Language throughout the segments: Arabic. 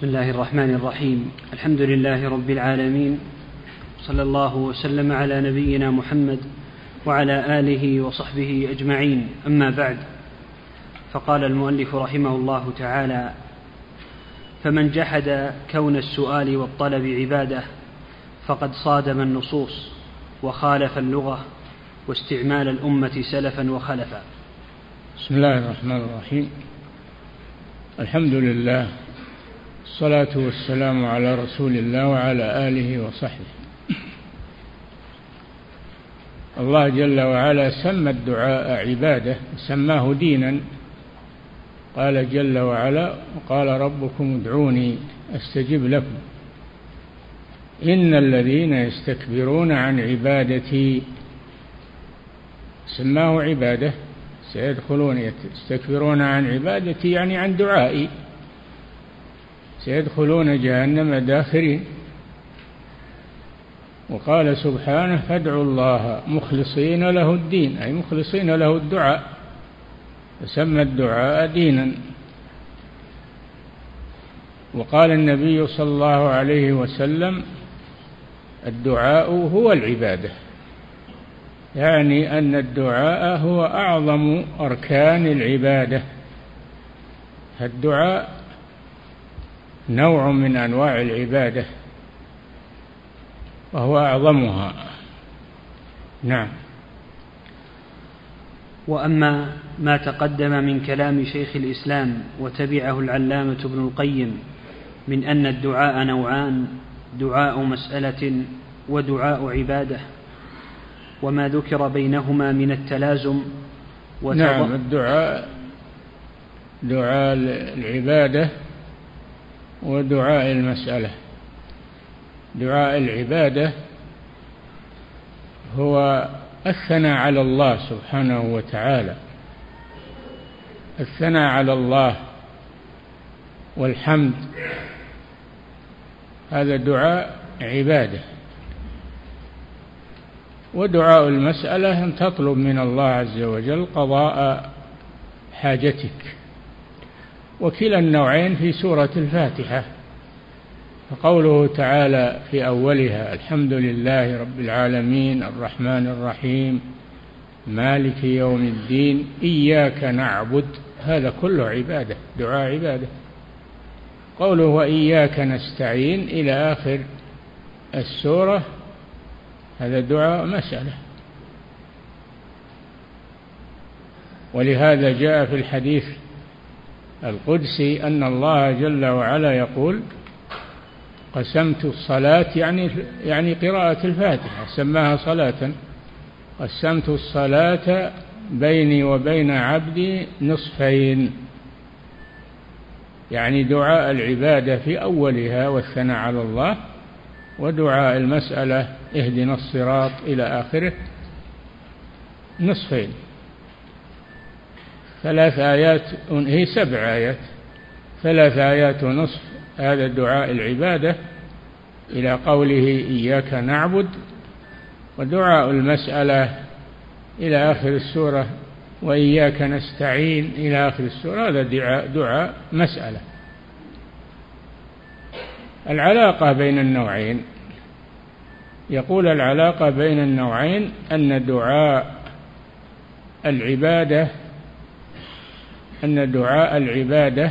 بسم الله الرحمن الرحيم. الحمد لله رب العالمين. صلى الله وسلم على نبينا محمد وعلى آله وصحبه أجمعين. أما بعد فقال المؤلف رحمه الله تعالى فمن جحد كون السؤال والطلب عبادة فقد صادم النصوص وخالف اللغة واستعمال الأمة سلفا وخلفا. بسم الله الرحمن الرحيم. الحمد لله الصلاة والسلام على رسول الله وعلى آله وصحبه. الله جل وعلا سمى الدعاء عبادة سماه دينا. قال جل وعلا وقال ربكم ادعوني أستجب لكم. إن الذين يستكبرون عن عبادتي سماه عبادة سيدخلون يستكبرون عن عبادتي يعني عن دعائي. سيدخلون جهنم داخرين. وقال سبحانه فادعوا الله مخلصين له الدين أي مخلصين له الدعاء. فسمى الدعاء دينا. وقال النبي صلى الله عليه وسلم الدعاء هو العبادة. يعني أن الدعاء هو أعظم أركان العبادة. الدعاء نوع من أنواع العبادة وهو أعظمها. نعم. وأما ما تقدم من كلام شيخ الإسلام وتبعه العلامة ابن القيم من أن الدعاء نوعان دعاء مسألة ودعاء عبادة وما ذكر بينهما من التلازم نعم الدعاء دعاء العبادة ودعاء المسألة. دعاء العبادة هو الثناء على الله سبحانه وتعالى. الثناء على الله والحمد. هذا دعاء عبادة. ودعاء المسألة أن تطلب من الله عز وجل قضاء حاجتك. وكلا النوعين في سورة الفاتحة. فقوله تعالى في أولها الحمد لله رب العالمين الرحمن الرحيم مالك يوم الدين إياك نعبد هذا كله عبادة دعاء عبادة. قوله وإياك نستعين إلى آخر السورة هذا دعاء مسألة. ولهذا جاء في الحديث القدسي أن الله جل وعلا يقول قسمت الصلاة يعني يعني قراءة الفاتحة سماها صلاة. قسمت الصلاة بيني وبين عبدي نصفين. يعني دعاء العبادة في أولها والثناء على الله ودعاء المسألة اهدنا الصراط إلى آخره نصفين. ثلاث آيات هي سبع آيات. ثلاث آيات ونصف هذا دعاء العبادة إلى قوله إياك نعبد ودعاء المسألة إلى آخر السورة وإياك نستعين إلى آخر السورة. هذا دعاء, دعاء مسألة. العلاقة بين النوعين. يقول العلاقة بين النوعين أن دعاء العبادة أن دعاء العبادة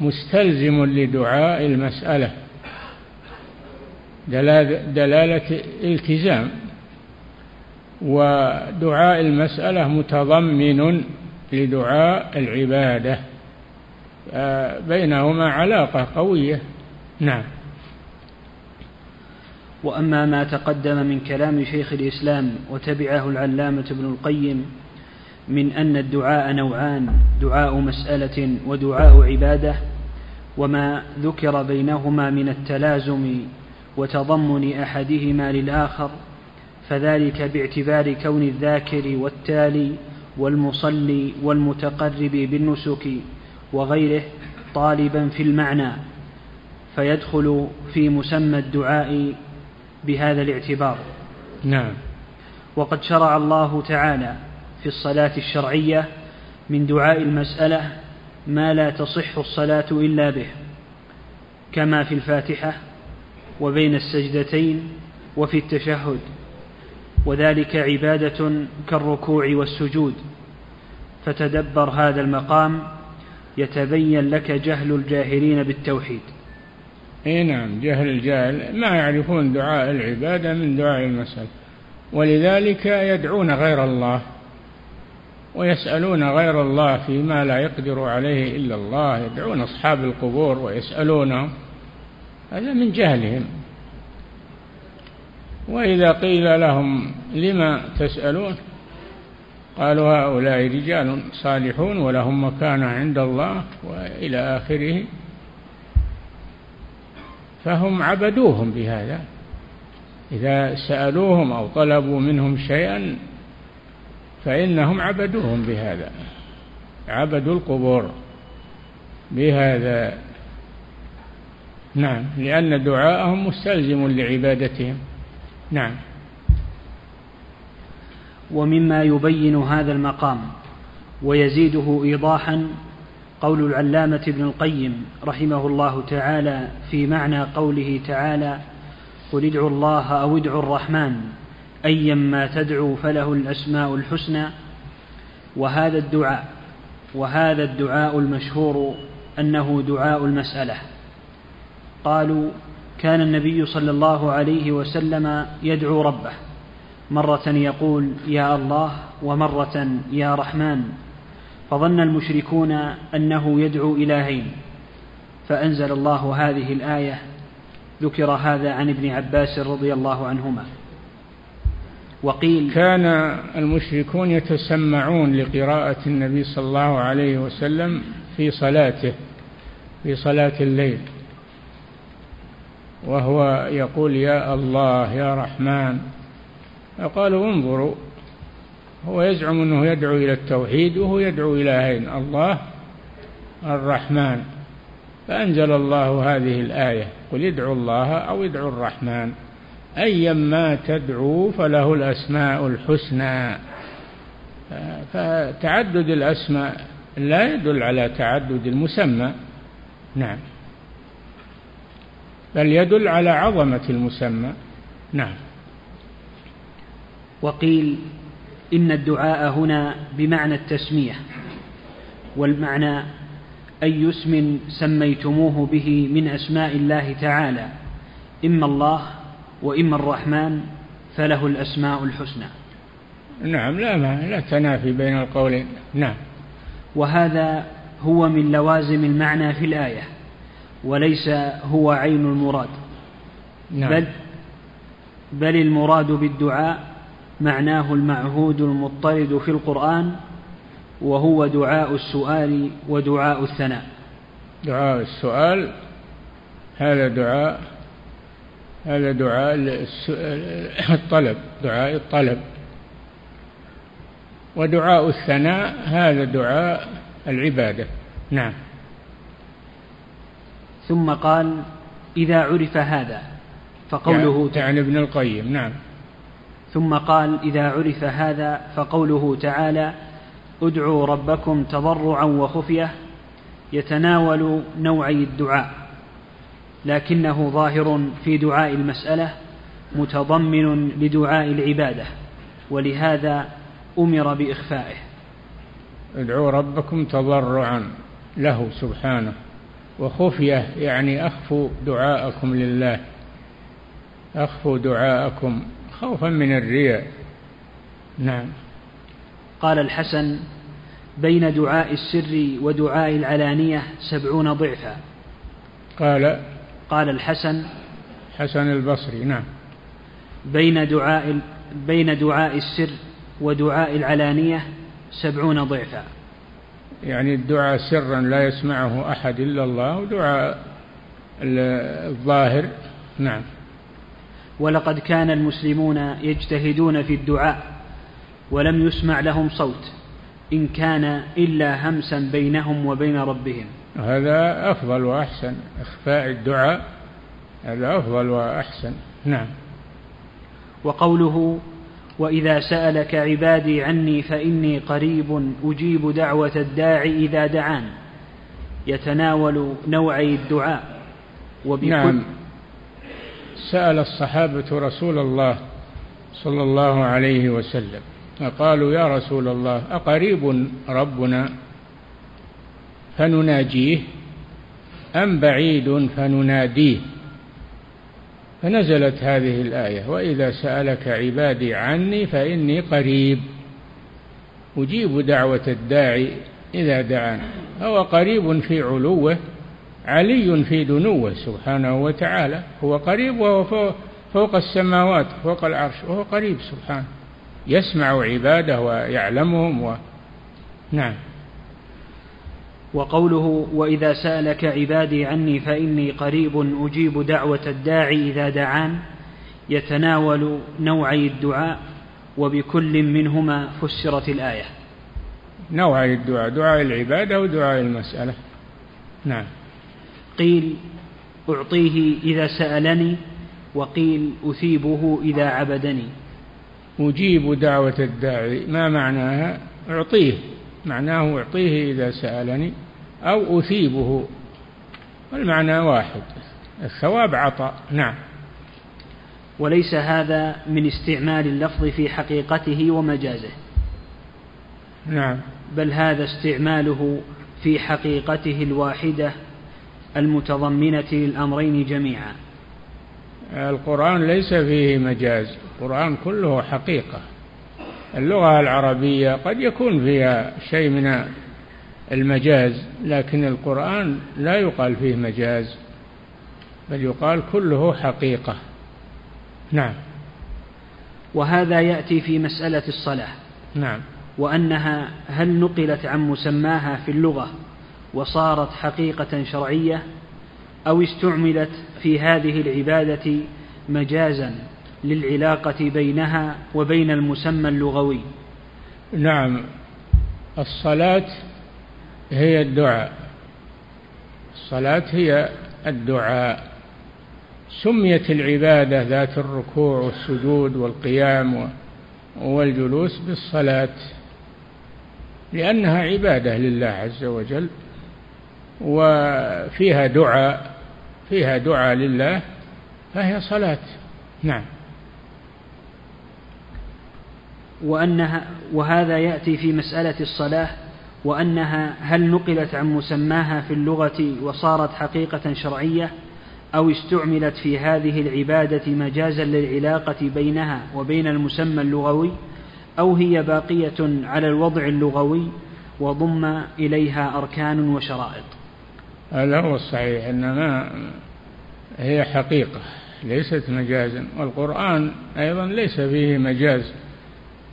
مستلزم لدعاء المسألة. دلالة التزام ودعاء المسألة متضمن لدعاء العبادة. بينهما علاقة قوية. نعم. وأما ما تقدم من كلام شيخ الإسلام وتبعه العلامة ابن القيم من أن الدعاء نوعان دعاء مسألة ودعاء عبادة وما ذكر بينهما من التلازم وتضمن أحدهما للآخر فذلك باعتبار كون الذاكر والتالي والمصلي والمتقرب بالنسك وغيره طالبا في المعنى فيدخل في مسمى الدعاء بهذا الاعتبار. نعم. وقد شرع الله تعالى في الصلاة الشرعية من دعاء المسألة ما لا تصح الصلاة إلا به كما في الفاتحة وبين السجدتين وفي التشهد. وذلك عبادة كالركوع والسجود. فتدبر هذا المقام يتبين لك جهل الجاهلين بالتوحيد. أي نعم جهل الجاهل. ما يعرفون دعاء العبادة من دعاء المسألة. ولذلك يدعون غير الله. ويسألون غير الله فيما لا يقدر عليه إلا الله يدعون أصحاب القبور ويسألونهم هذا من جهلهم. وإذا قيل لهم لما تسألون؟ قالوا هؤلاء رجال صالحون ولهم مكانة عند الله وإلى آخره. فهم عبدوهم بهذا. إذا سألوهم أو طلبوا منهم شيئا فإنهم عبدوهم بهذا عبدوا القبور بهذا. نعم لأن دعاءهم مستلزم لعبادتهم. نعم. ومما يبين هذا المقام ويزيده إيضاحا قول العلامة ابن القيم رحمه الله تعالى في معنى قوله تعالى قل ادعوا الله أو ادعوا الرحمن أيا ما تدعو فله الأسماء الحسنى وهذا الدعاء وهذا الدعاء المشهور أنه دعاء المسألة. قالوا كان النبي صلى الله عليه وسلم يدعو ربه. مرة يقول يا الله ومرة يا رحمن. فظن المشركون أنه يدعو إلهين. فأنزل الله هذه الآية ذكر هذا عن ابن عباس رضي الله عنهما. وقيل كان المشركون يتسمعون لقراءة النبي صلى الله عليه وسلم في صلاته في صلاة الليل. وهو يقول يا الله يا رحمن. فقالوا انظروا هو يزعم إنه يدعو إلى التوحيد وهو يدعو الهين الله الرحمن. فأنزل الله هذه الآية قل ادعوا الله أو ادعوا الرحمن. ايا ما تدعو فله الأسماء الحسنى. فتعدد الأسماء لا يدل على تعدد المسمى. نعم. بل يدل على عظمة المسمى. نعم. وقيل إن الدعاء هنا بمعنى التسمية والمعنى أي اسم سميتموه به من أسماء الله تعالى. إما الله وإما الرحمن فله الأسماء الحسنى. نعم لا ما لا تنافي بين القولين نعم. وهذا هو من لوازم المعنى في الآية وليس هو عين المراد. نعم. بل بل المراد بالدعاء معناه المعهود المضطرد في القرآن وهو دعاء السؤال ودعاء الثناء. دعاء السؤال هذا دعاء هذا دعاء الطلب دعاء الطلب. ودعاء الثناء هذا دعاء العبادة. نعم. ثم قال إذا عرف هذا فقوله يعني, يعني ابن القيم نعم. ثم قال إذا عرف هذا فقوله تعالى ادعوا ربكم تضرعا وخفية يتناول نوعي الدعاء. لكنه ظاهر في دعاء المسألة متضمن لدعاء العبادة ولهذا أمر بإخفائه. ادعوا ربكم تضرعا له سبحانه وخفية يعني أخفوا دعاءكم لله. أخفوا دعاءكم خوفا من الرياء. نعم. قال الحسن بين دعاء السر ودعاء العلانية سبعون ضعفا. قال قال الحسن حسن البصري نعم. بين دعاء بين دعاء السر ودعاء العلانية سبعون ضعفا. يعني الدعاء سرا لا يسمعه أحد إلا الله ودعاء الظاهر نعم. ولقد كان المسلمون يجتهدون في الدعاء ولم يسمع لهم صوت إن كان إلا همسا بينهم وبين ربهم. هذا أفضل وأحسن إخفاء الدعاء هذا أفضل وأحسن. نعم. وقوله وإذا سألك عبادي عني فإني قريب أجيب دعوة الداعي إذا دعان. يتناول نوعي الدعاء. وبكل نعم. سأل الصحابة رسول الله صلى الله عليه وسلم فقالوا يا رسول الله أقريب ربنا؟ فنناجيه أم بعيد فنناديه. فنزلت هذه الآية وإذا سألك عبادي عني فإني قريب. أجيب دعوة الداعي إذا دعان هو قريب في علوه علي في دنوه سبحانه وتعالى. هو قريب وهو فوق, فوق السماوات فوق العرش وهو قريب سبحانه يسمع عباده ويعلمهم و... نعم. وقوله وإذا سألك عبادي عني فإني قريب أجيب دعوة الداعي إذا دعان يتناول نوعي الدعاء وبكل منهما فسرت الآية. نوعي الدعاء دعاء العبادة ودعاء المسألة. نعم. قيل أعطيه إذا سألني وقيل أثيبه إذا عبدني. أجيب دعوة الداعي ما معناها؟ أعطيه. معناه أعطيه إذا سألني أو أثيبه والمعنى واحد الثواب عطاء نعم. وليس هذا من استعمال اللفظ في حقيقته ومجازه. نعم. بل هذا استعماله في حقيقته الواحدة المتضمنة للأمرين جميعا. القرآن ليس فيه مجاز القرآن كله حقيقة. اللغة العربية قد يكون فيها شيء من المجاز لكن القرآن لا يقال فيه مجاز بل يقال كله حقيقة. نعم. وهذا يأتي في مسألة الصلاة. نعم. وأنها هل نقلت عن مسماها في اللغة وصارت حقيقة شرعية أو استعملت في هذه العبادة مجازا؟ للعلاقة بينها وبين المسمى اللغوي. نعم الصلاة هي الدعاء. الصلاة هي الدعاء. سميت العبادة ذات الركوع والسجود والقيام والجلوس بالصلاة لأنها عبادة لله عز وجل وفيها دعاء فيها دعاء لله فهي صلاة. نعم. وأنها وهذا يأتي في مسألة الصلاة وأنها هل نقلت عن مسماها في اللغة وصارت حقيقة شرعية أو استعملت في هذه العبادة مجازا للعلاقة بينها وبين المسمى اللغوي أو هي باقية على الوضع اللغوي وضم إليها أركان وشرائط؟ هذا هو الصحيح إنما هي حقيقة ليست مجازا والقرآن أيضا ليس فيه مجاز.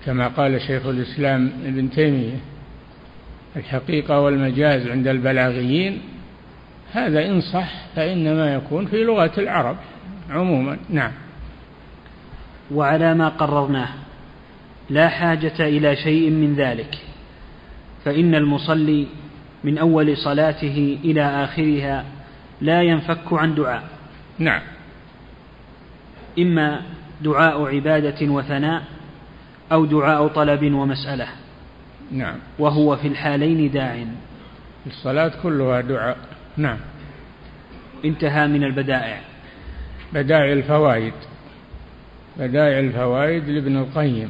كما قال شيخ الإسلام ابن تيمية الحقيقة والمجاز عند البلاغيين هذا إن صح فإنما يكون في لغة العرب عموما. نعم. وعلى ما قررناه لا حاجة إلى شيء من ذلك فإن المصلي من أول صلاته إلى آخرها لا ينفك عن دعاء. نعم. إما دعاء عبادة وثناء أو دعاء طلب ومسألة. نعم. وهو في الحالين داع. الصلاة كلها دعاء. نعم. انتهى من البدائع. بدائع الفوائد. بدائع الفوائد لابن القيم.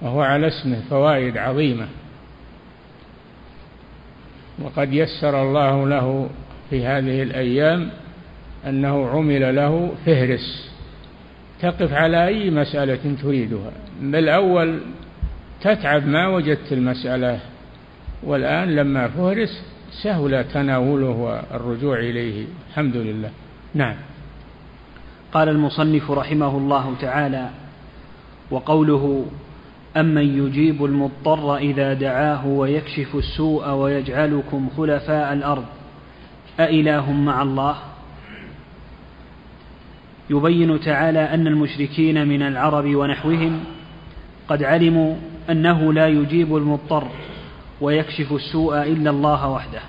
وهو على اسمه فوائد عظيمة. وقد يسر الله له في هذه الأيام أنه عمل له فهرس. تقف على أي مسألة تريدها. بل أول تتعب ما وجدت المسألة والآن لما فهرس سهل تناوله والرجوع إليه. الحمد لله. نعم. قال المصنف رحمه الله تعالى وقوله أمن يجيب المضطر إذا دعاه ويكشف السوء ويجعلكم خلفاء الأرض. أإله مع الله؟ يبين تعالى أن المشركين من العرب ونحوهم قد علموا أنه لا يجيب المضطر ويكشف السوء إلا الله وحده.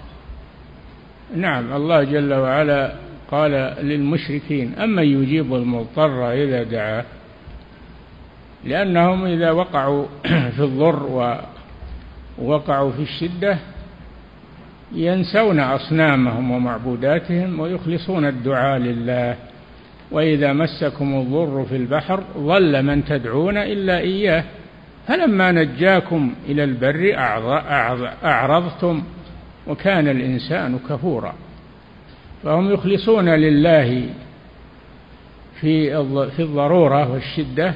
نعم الله جل وعلا قال للمشركين أما يجيب المضطر إذا دعاه؟ لأنهم إذا وقعوا في الضر ووقعوا في الشدة ينسون أصنامهم ومعبوداتهم ويخلصون الدعاء لله. وإذا مسكم الضر في البحر ظل من تدعون إلا إياه. فلما نجاكم إلى البر أعرضتم وكان الإنسان كفورا. فهم يخلصون لله في في الضرورة والشدة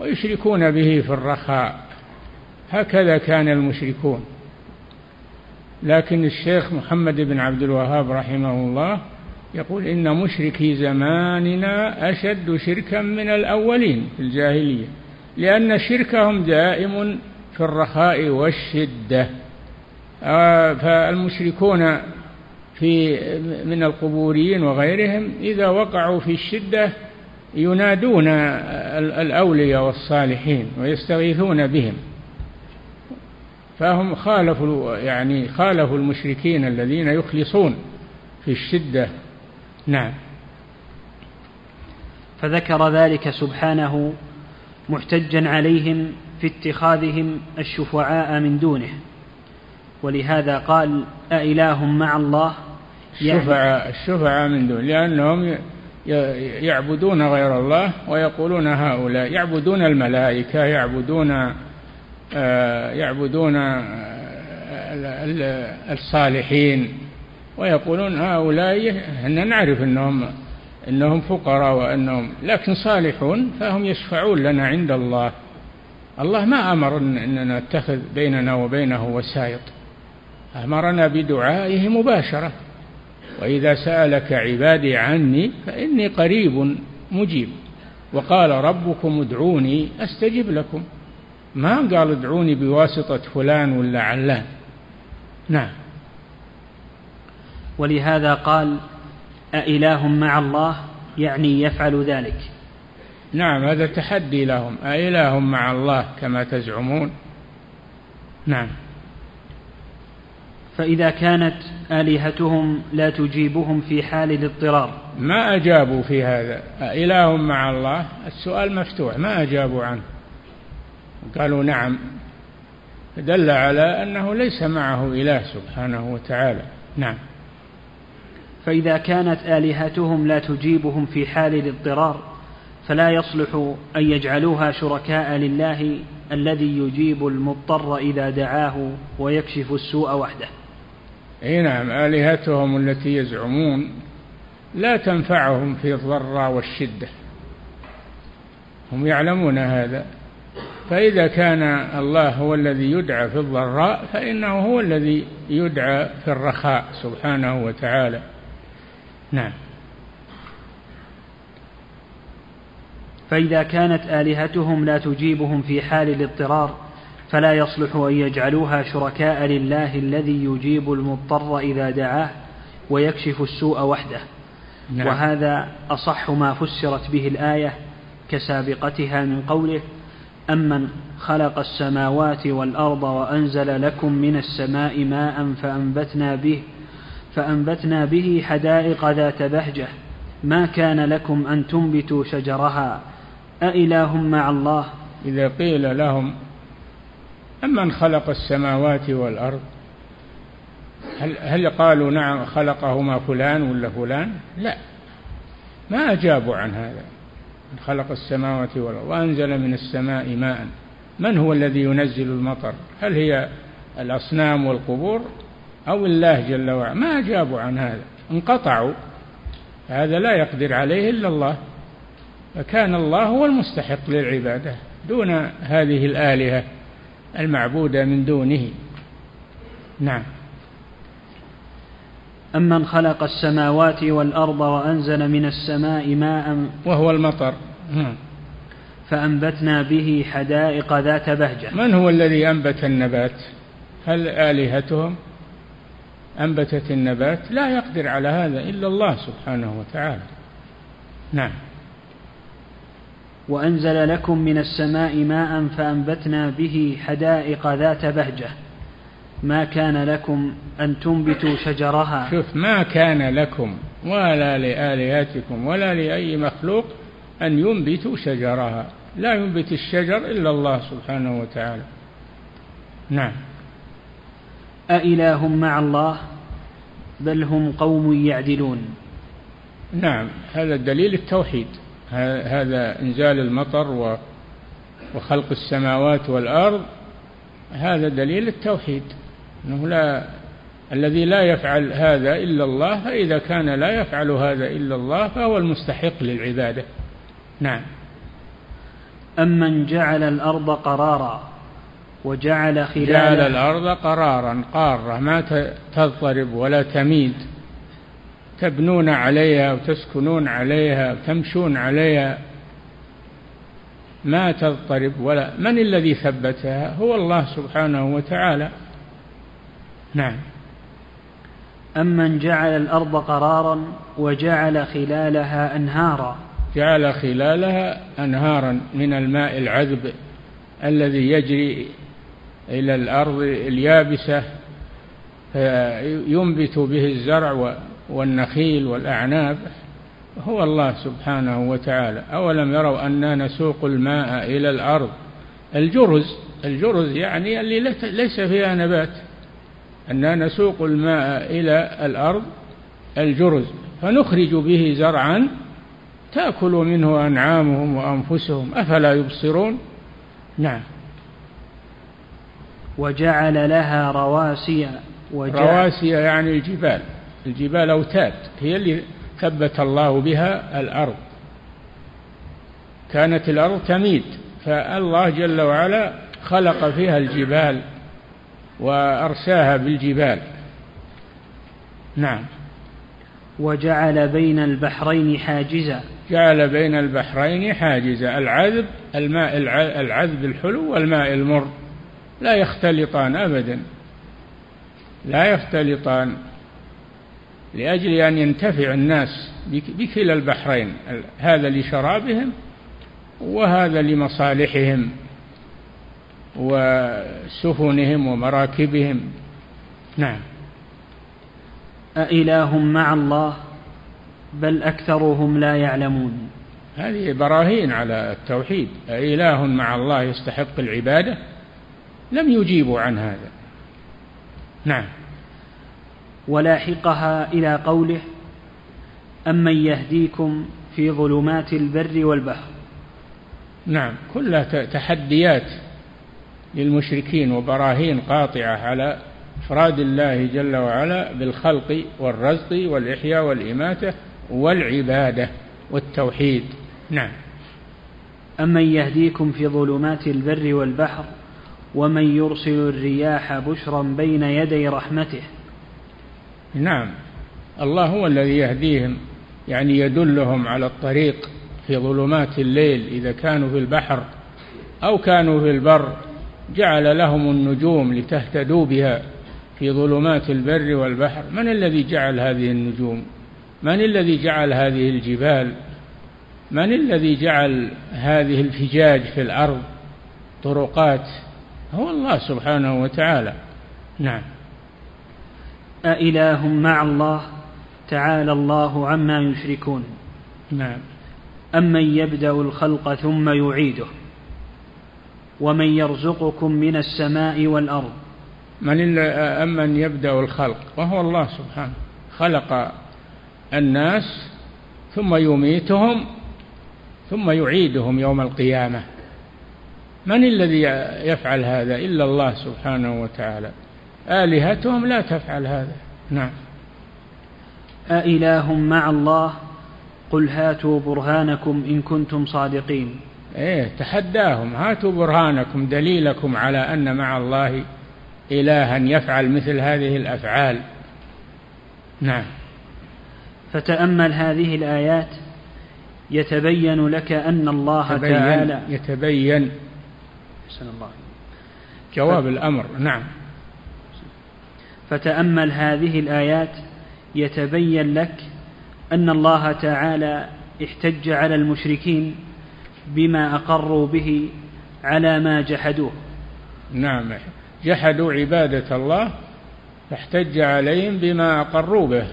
ويشركون به في الرخاء. هكذا كان المشركون. لكن الشيخ محمد بن عبد الوهاب رحمه الله يقول إن مشركي زماننا أشد شركا من الأولين في الجاهلية لأن شركهم دائم في الرخاء والشدة. آه، فالمشركون في من القبوريين وغيرهم إذا وقعوا في الشدة ينادون الأولياء والصالحين ويستغيثون بهم. فهم خالفوا يعني خالفوا المشركين الذين يخلصون في الشدة. نعم. فذكر ذلك سبحانه محتجا عليهم في اتخاذهم الشفعاء من دونه. ولهذا قال أإله مع الله؟ يعني الشفعاء الشفعاء من دونه لأنهم يعبدون غير الله ويقولون هؤلاء. يعبدون الملائكة يعبدون آه، يعبدون آه، الصالحين. ويقولون هؤلاء أن نعرف أنهم أنهم فقراء وأنهم لكن صالحون فهم يشفعون لنا عند الله. الله ما أمر أننا نتخذ بيننا وبينه وسائط. أمرنا بدعائه مباشرة. وإذا سألك عبادي عني فإني قريب مجيب. وقال ربكم ادعوني أستجب لكم. ما قال ادعوني بواسطة فلان ولا علان. نعم. ولهذا قال أإله مع الله يعني يفعل ذلك. نعم هذا تحدي لهم. أإله مع الله كما تزعمون. نعم. فإذا كانت آلهتهم لا تجيبهم في حال الاضطرار. ما أجابوا في هذا؟ أإله مع الله؟ السؤال مفتوح ما أجابوا عنه. قالوا نعم. دل على أنه ليس معه إله سبحانه وتعالى. نعم. فإذا كانت آلهتهم لا تجيبهم في حال الاضطرار فلا يصلح أن يجعلوها شركاء لله الذي يجيب المضطر إذا دعاه ويكشف السوء وحده. أي نعم آلهتهم التي يزعمون لا تنفعهم في الضراء والشدة. هم يعلمون هذا. فإذا كان الله هو الذي يدعى في الضراء فإنه هو الذي يدعى في الرخاء سبحانه وتعالى. نعم فإذا كانت آلهتهم لا تجيبهم في حال الاضطرار فلا يصلح أن يجعلوها شركاء لله الذي يجيب المضطر إذا دعاه ويكشف السوء وحده نعم. وهذا أصح ما فسرت به الآية كسابقتها من قوله أمن خلق السماوات والأرض وأنزل لكم من السماء ماء فأنبتنا به فأنبتنا به حدائق ذات بهجة. ما كان لكم أن تنبتوا شجرها؟ أإله مع الله؟ إذا قيل لهم أمن خلق السماوات والأرض؟ هل, هل قالوا نعم خلقهما فلان ولا فلان؟ لا. ما أجابوا عن هذا. من خلق السماوات والأرض وأنزل من السماء ماء. من هو الذي ينزل المطر؟ هل هي الأصنام والقبور؟ أو الله جل وعلا. ما أجابوا عن هذا. انقطعوا. هذا لا يقدر عليه إلا الله. فكان الله هو المستحق للعبادة دون هذه الآلهة المعبودة من دونه. نعم. أمن خلق السماوات والأرض وأنزل من السماء ماء وهو المطر. نعم. فأنبتنا به حدائق ذات بهجة. من هو الذي أنبت النبات؟ هل آلهتهم؟ أنبتت النبات لا يقدر على هذا إلا الله سبحانه وتعالى. نعم. وأنزل لكم من السماء ماء فأنبتنا به حدائق ذات بهجة. ما كان لكم أن تنبتوا شجرها؟ شوف ما كان لكم ولا لآلهتكم ولا لأي مخلوق أن ينبتوا شجرها. لا ينبت الشجر إلا الله سبحانه وتعالى. نعم. أإله مع الله بل هم قوم يعدلون. نعم هذا دليل التوحيد. هذا إنزال المطر وخلق السماوات والأرض هذا دليل التوحيد. أنه لا الذي لا يفعل هذا إلا الله فإذا كان لا يفعل هذا إلا الله فهو المستحق للعبادة. نعم. أمن جعل الأرض قرارا. وجعل خلال جعل الأرض قرارا قارة ما تضطرب ولا تميد. تبنون عليها وتسكنون عليها وتمشون عليها. ما تضطرب ولا من الذي ثبتها؟ هو الله سبحانه وتعالى. نعم. أمن جعل الأرض قرارا وجعل خلالها أنهارا؟ جعل خلالها أنهارا من الماء العذب الذي يجري إلى الأرض اليابسة ينبت به الزرع والنخيل والأعناب. هو الله سبحانه وتعالى. أولم يروا أنا نسوق الماء إلى الأرض؟ الجرز الجرز يعني اللي ليس فيها نبات. أنا نسوق الماء إلى الأرض الجرز. فنخرج به زرعا تأكل منه أنعامهم وأنفسهم. أفلا يبصرون؟ نعم. وجعل لها رواسي وجعل رواسي يعني الجبال. الجبال أوتاد. هي اللي ثبت الله بها الأرض. كانت الأرض تميد. فالله جل وعلا خلق فيها الجبال وأرساها بالجبال. نعم. وجعل بين البحرين حاجزا. جعل بين البحرين حاجزا. العذب الماء العذب الحلو والماء المر. لا يختلطان أبدا. لا يختلطان لأجل أن ينتفع الناس بكلا البحرين. هذا لشرابهم وهذا لمصالحهم وسفنهم ومراكبهم. نعم. أإله مع الله بل أكثرهم لا يعلمون. هذه براهين على التوحيد. أإله مع الله يستحق العبادة. لم يجيبوا عن هذا. نعم. ولاحقها إلى قوله أمن يهديكم في ظلمات البر والبحر. نعم. كلها تحديات للمشركين وبراهين قاطعة على إفراد الله جل وعلا بالخلق والرزق والإحياء والإماتة والعبادة والتوحيد. نعم. أمن يهديكم في ظلمات البر والبحر. ومن يرسل الرياح بشرا بين يدي رحمته. نعم. الله هو الذي يهديهم يعني يدلهم على الطريق في ظلمات الليل إذا كانوا في البحر أو كانوا في البر جعل لهم النجوم لتهتدوا بها في ظلمات البر والبحر. من الذي جعل هذه النجوم؟ من الذي جعل هذه الجبال؟ من الذي جعل هذه الفجاج في الأرض؟ طرقات هو الله سبحانه وتعالى. نعم. أإله مع الله تعالى الله عما يشركون. نعم. أمن يبدأ الخلق ثم يعيده. ومن يرزقكم من السماء والأرض. من أمن يبدأ الخلق. وهو الله سبحانه. خلق الناس ثم يميتهم ثم يعيدهم يوم القيامة. من الذي يفعل هذا؟ إلا الله سبحانه وتعالى. آلهتهم لا تفعل هذا. نعم. أإله مع الله؟ قل هاتوا برهانكم إن كنتم صادقين. إيه تحداهم. هاتوا برهانكم دليلكم على أن مع الله إلها يفعل مثل هذه الأفعال. نعم. فتأمل هذه الآيات يتبين لك أن الله يتبين تعالى يتبين. حسن الله جواب ف... الأمر نعم. فتأمل هذه الآيات يتبين لك أن الله تعالى احتج على المشركين بما أقروا به على ما جحدوه. نعم. جحدوا عبادة الله فاحتج عليهم بما أقروا به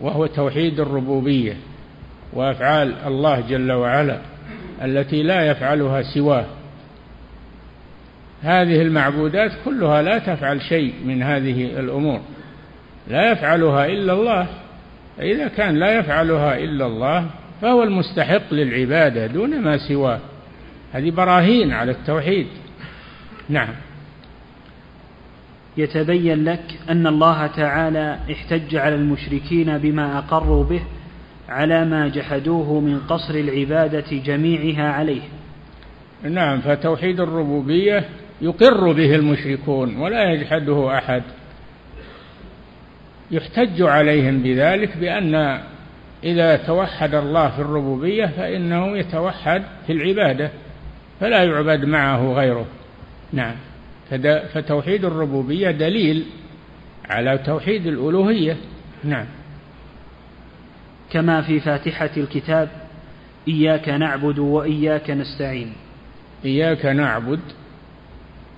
وهو توحيد الربوبية وأفعال الله جل وعلا التي لا يفعلها سواه. هذه المعبودات كلها لا تفعل شيء من هذه الأمور. لا يفعلها إلا الله. فإذا كان لا يفعلها إلا الله فهو المستحق للعبادة دون ما سواه. هذه براهين على التوحيد. نعم. يتبين لك أن الله تعالى احتج على المشركين بما أقروا به على ما جحدوه من قصر العبادة جميعها عليه. نعم فتوحيد الربوبية يقر به المشركون ولا يجحده أحد. يحتج عليهم بذلك بأن إذا توحد الله في الربوبية فإنه يتوحد في العبادة فلا يعبد معه غيره. نعم. فتوحيد الربوبية دليل على توحيد الألوهية. نعم. كما في فاتحة الكتاب إياك نعبد وإياك نستعين. إياك نعبد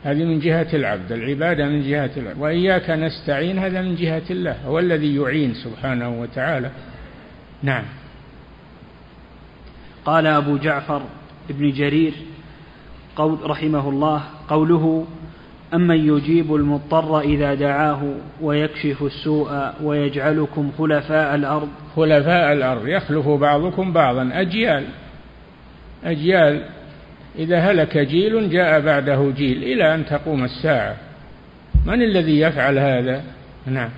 هذه من جهة العبد العبادة من جهة العبد. وإياك نستعين هذا من جهة الله هو الذي يعين سبحانه وتعالى. نعم. قال أبو جعفر ابن جرير قول رحمه الله قوله أمن يجيب المضطر إذا دعاه ويكشف السوء ويجعلكم خلفاء الأرض؟ خلفاء الأرض يخلف بعضكم بعضا. أجيال أجيال إذا هلك جيل جاء بعده جيل إلى أن تقوم الساعة. من الذي يفعل هذا؟ نعم.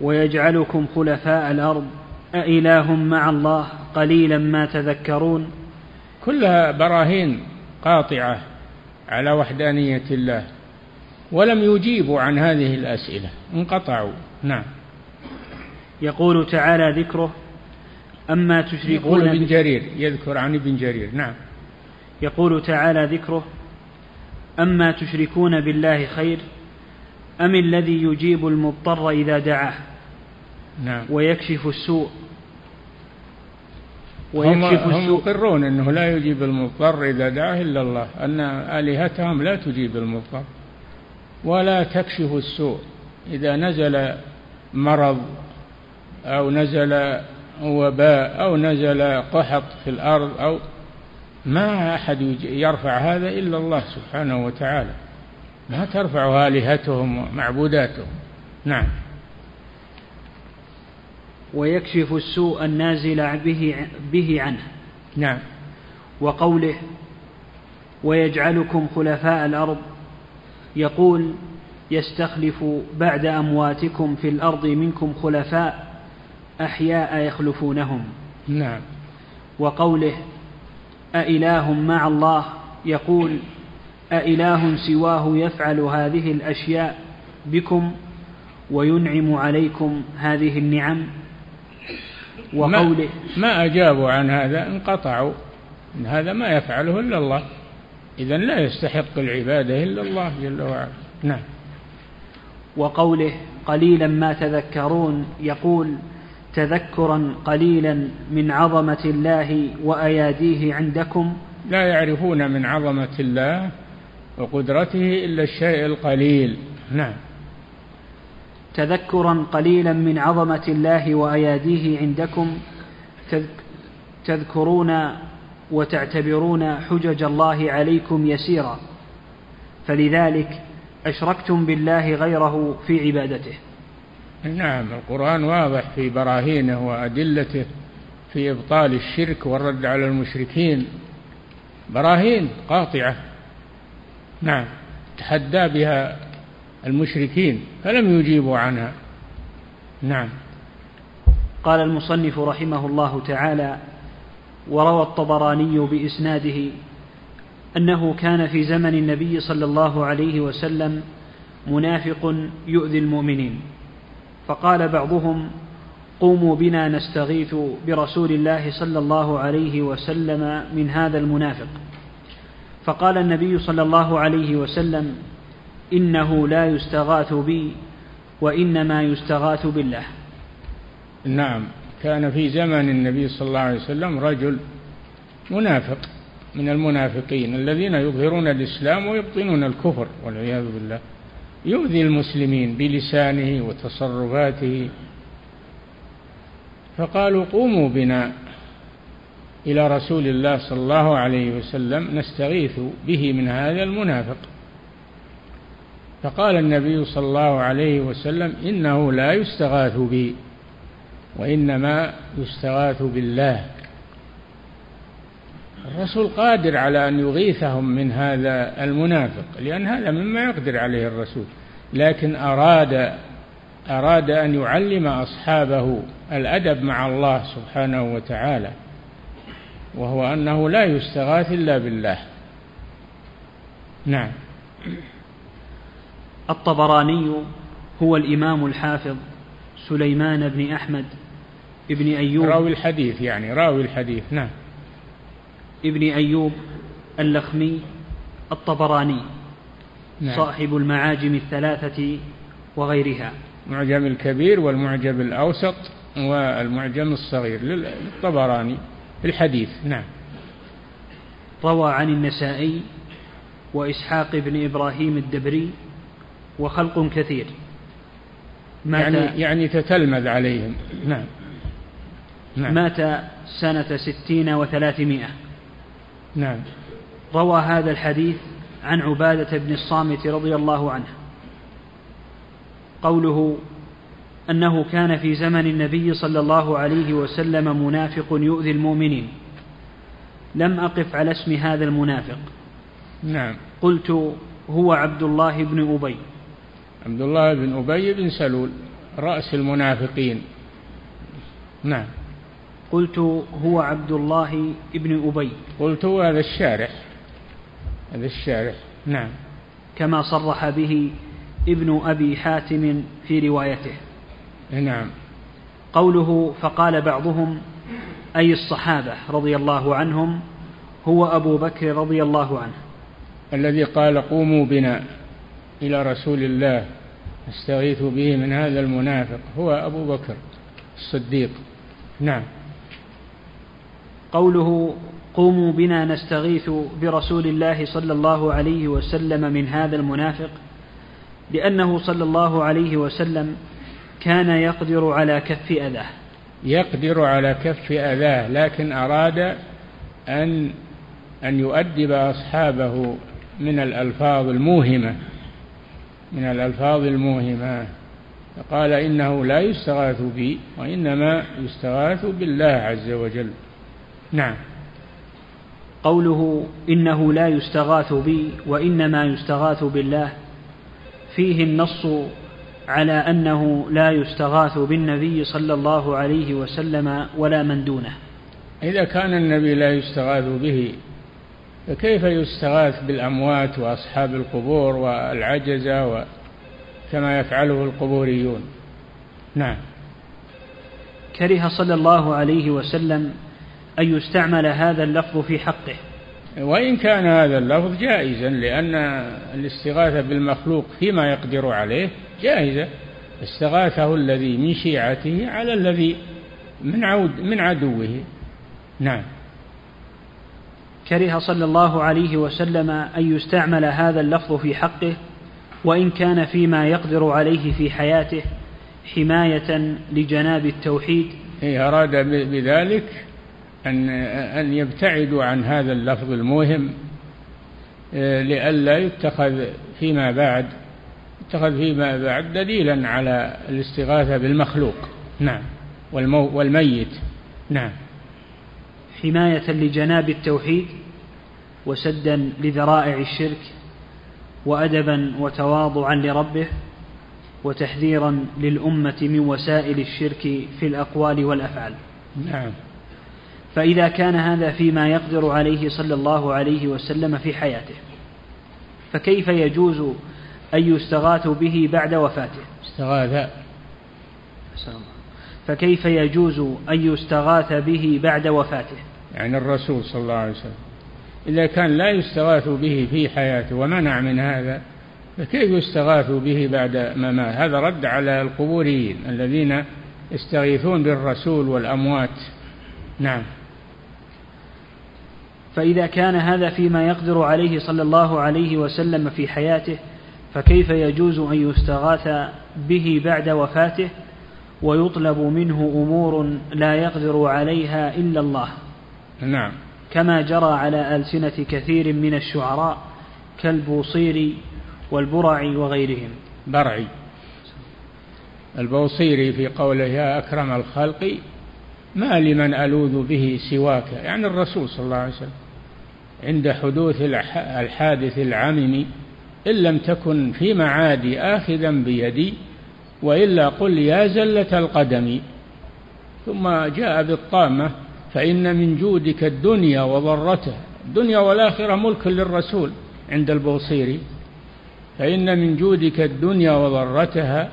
ويجعلكم خلفاء الأرض. أإله مع الله. قليلا ما تذكرون. كلها براهين قاطعة على وحدانية الله. ولم يجيبوا عن هذه الأسئلة انقطعوا. نعم. يقول تعالى ذكره أما تشركون يقول ابن جرير يذكر عن ابن جرير نعم. يقول تعالى ذكره أما تشركون بالله خير أم الذي يجيب المضطر إذا دعاه؟ نعم. ويكشف السوء. ويكشف هم, هم يقرون أنه لا يجيب المضطر إذا دعاه إلا الله أن آلهتهم لا تجيب المضطر. ولا تكشف السوء. إذا نزل مرض أو نزل وباء أو نزل قحط في الأرض أو ما أحد يرفع هذا إلا الله سبحانه وتعالى. ما ترفع آلهتهم ومعبوداتهم. نعم. ويكشف السوء النازل به, به عنه. نعم. وقوله ويجعلكم خلفاء الأرض يقول يستخلف بعد أمواتكم في الأرض منكم خلفاء أحياء يخلفونهم. نعم. وقوله أإله مع الله يقول أإله سواه يفعل هذه الأشياء بكم وينعم عليكم هذه النعم. وقوله ما, ما أجابوا عن هذا؟ انقطعوا. إن هذا ما يفعله إلا الله. إذا لا يستحق العبادة إلا الله جل وعلا. نعم. وقوله قليلا ما تذكرون يقول تذكرا قليلا من عظمة الله وأياديه عندكم؟ لا يعرفون من عظمة الله وقدرته إلا الشيء القليل. نعم. تذكرا قليلا من عظمة الله وأياديه عندكم؟ تذكرون وتعتبرون حجج الله عليكم يسيرا. فلذلك أشركتم بالله غيره في عبادته. نعم القرآن واضح في براهينه وأدلته في إبطال الشرك والرد على المشركين. براهين قاطعة. نعم تحدى بها المشركين فلم يجيبوا عنها. نعم. قال المصنف رحمه الله تعالى وروى الطبراني بإسناده أنه كان في زمن النبي صلى الله عليه وسلم منافق يؤذي المؤمنين. فقال بعضهم قوموا بنا نستغيث برسول الله صلى الله عليه وسلم من هذا المنافق. فقال النبي صلى الله عليه وسلم إنه لا يستغاث بي وإنما يستغاث بالله. نعم كان في زمن النبي صلى الله عليه وسلم رجل منافق من المنافقين الذين يظهرون الإسلام ويبطنون الكفر والعياذ بالله. يؤذي المسلمين بلسانه وتصرفاته. فقالوا قوموا بنا إلى رسول الله صلى الله عليه وسلم نستغيث به من هذا المنافق. فقال النبي صلى الله عليه وسلم إنه لا يستغاث بي وإنما يستغاث بالله. الرسول قادر على أن يغيثهم من هذا المنافق لأن هذا مما يقدر عليه الرسول لكن أراد أراد أن يعلم أصحابه الأدب مع الله سبحانه وتعالى وهو أنه لا يستغاث إلا بالله. نعم. الطبراني هو الإمام الحافظ سليمان بن أحمد ابن أيوب. راوي الحديث يعني راوي الحديث نعم. ابن أيوب اللخمي الطبراني نعم. صاحب المعاجم الثلاثة وغيرها. المعجم الكبير والمعجم الأوسط والمعجم الصغير للطبراني في الحديث نعم. روى عن النسائي وإسحاق بن إبراهيم الدبري وخلق كثير. مات يعني, يعني تتلمذ عليهم. نعم. نعم. مات سنة ستين وثلاثمائة. نعم. روى هذا الحديث عن عبادة بن الصامت رضي الله عنه. قوله أنه كان في زمن النبي صلى الله عليه وسلم منافق يؤذي المؤمنين. لم أقف على اسم هذا المنافق. نعم. قلت هو عبد الله بن أبي. عبد الله بن أبي بن سلول رأس المنافقين. نعم. قلت هو عبد الله بن أبي. قلت هو هذا الشارح. هذا الشارح. نعم. كما صرح به ابن أبي حاتم في روايته. نعم. قوله فقال بعضهم أي الصحابة رضي الله عنهم هو أبو بكر رضي الله عنه. الذي قال قوموا بنا إلى رسول الله نستغيث به من هذا المنافق هو أبو بكر الصديق. نعم. قوله قوموا بنا نستغيث برسول الله صلى الله عليه وسلم من هذا المنافق لأنه صلى الله عليه وسلم كان يقدر على كف أذاه. يقدر على كف أذاه لكن أراد أن أن يؤدب أصحابه من الألفاظ الموهمة من الألفاظ الموهمة. فقال إنه لا يستغاث بي وإنما يستغاث بالله عز وجل. نعم. قوله إنه لا يستغاث بي وإنما يستغاث بالله فيه النص على أنه لا يستغاث بالنبي صلى الله عليه وسلم ولا من دونه. إذا كان النبي لا يستغاث به فكيف يستغاث بالأموات وأصحاب القبور والعجزة كما يفعله القبوريون؟ نعم. كره صلى الله عليه وسلم أن يستعمل هذا اللفظ في حقه. وإن كان هذا اللفظ جائزا لأن الاستغاثة بالمخلوق فيما يقدر عليه جائزة. استغاثه الذي من شيعته على الذي من عود من عدوه. نعم. كره صلى الله عليه وسلم أن يستعمل هذا اللفظ في حقه وإن كان فيما يقدر عليه في حياته حماية لجناب التوحيد. إيه أراد بذلك أن أن يبتعدوا عن هذا اللفظ الموهم آه، لئلا يتخذ فيما بعد يتخذ فيما بعد دليلا على الاستغاثة بالمخلوق. نعم. والمو والميت. نعم. حماية لجناب التوحيد وسدا لذرائع الشرك وأدبا وتواضعا لربه وتحذيرا للأمة من وسائل الشرك في الأقوال والأفعال. نعم. فإذا كان هذا فيما يقدر عليه صلى الله عليه وسلم في حياته فكيف يجوز أن يستغاث به بعد وفاته؟ استغاث. فكيف يجوز أن يستغاث به بعد وفاته؟ يعني الرسول صلى الله عليه وسلم إذا كان لا يستغاث به في حياته ومنع من هذا فكيف يستغاث به بعد ما مات هذا رد على القبوريين الذين يستغيثون بالرسول والأموات. نعم. فإذا كان هذا فيما يقدر عليه صلى الله عليه وسلم في حياته فكيف يجوز أن يستغاث به بعد وفاته؟ ويطلب منه أمور لا يقدر عليها إلا الله. نعم. كما جرى على ألسنة كثير من الشعراء كالبوصيري والبرع وغيرهم. برعي. البوصيري في قوله يا أكرم الخلق ما لمن ألوذ به سواك يعني الرسول صلى الله عليه وسلم. عند حدوث الحادث العمم إن لم تكن في معادي آخذا بيدي وإلا قل يا زلة القدم. ثم جاء بالطامة فإن من جودك الدنيا وضرتها الدنيا والآخرة ملك للرسول عند البوصيري. فإن من جودك الدنيا وضرتها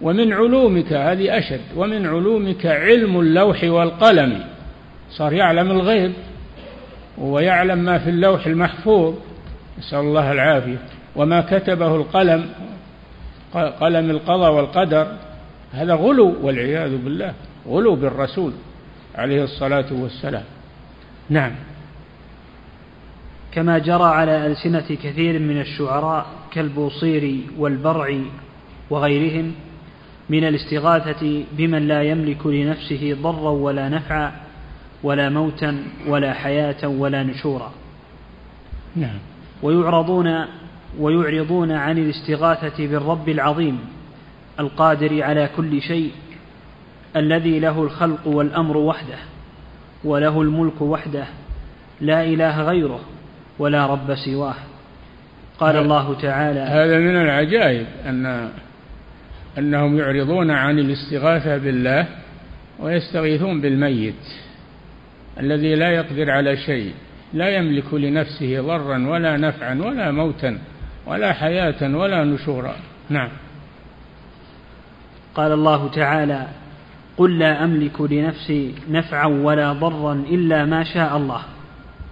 ومن علومك هذه أشد ومن علومك علم اللوح والقلم. صار يعلم الغيب. ويعلم ما في اللوح المحفوظ. نسأل الله العافية. وما كتبه القلم قلم القضاء والقدر. هذا غلو والعياذ بالله غلو بالرسول عليه الصلاة والسلام. نعم. كما جرى على ألسنة كثير من الشعراء كالبوصيري والبرعي وغيرهم من الاستغاثة بمن لا يملك لنفسه ضرا ولا نفعا ولا موتا ولا حياة ولا نشورا. نعم. ويعرضون ويعرضون عن الاستغاثة بالرب العظيم القادر على كل شيء الذي له الخلق والأمر وحده وله الملك وحده لا إله غيره ولا رب سواه. قال الله تعالى هذا من العجائب أن أنهم يعرضون عن الاستغاثة بالله ويستغيثون بالميت. الذي لا يقدر على شيء لا يملك لنفسه ضرا ولا نفعا ولا موتا ولا حياة ولا نشورا. نعم. قال الله تعالى قل لا أملك لنفسي نفعا ولا ضرا إلا ما شاء الله.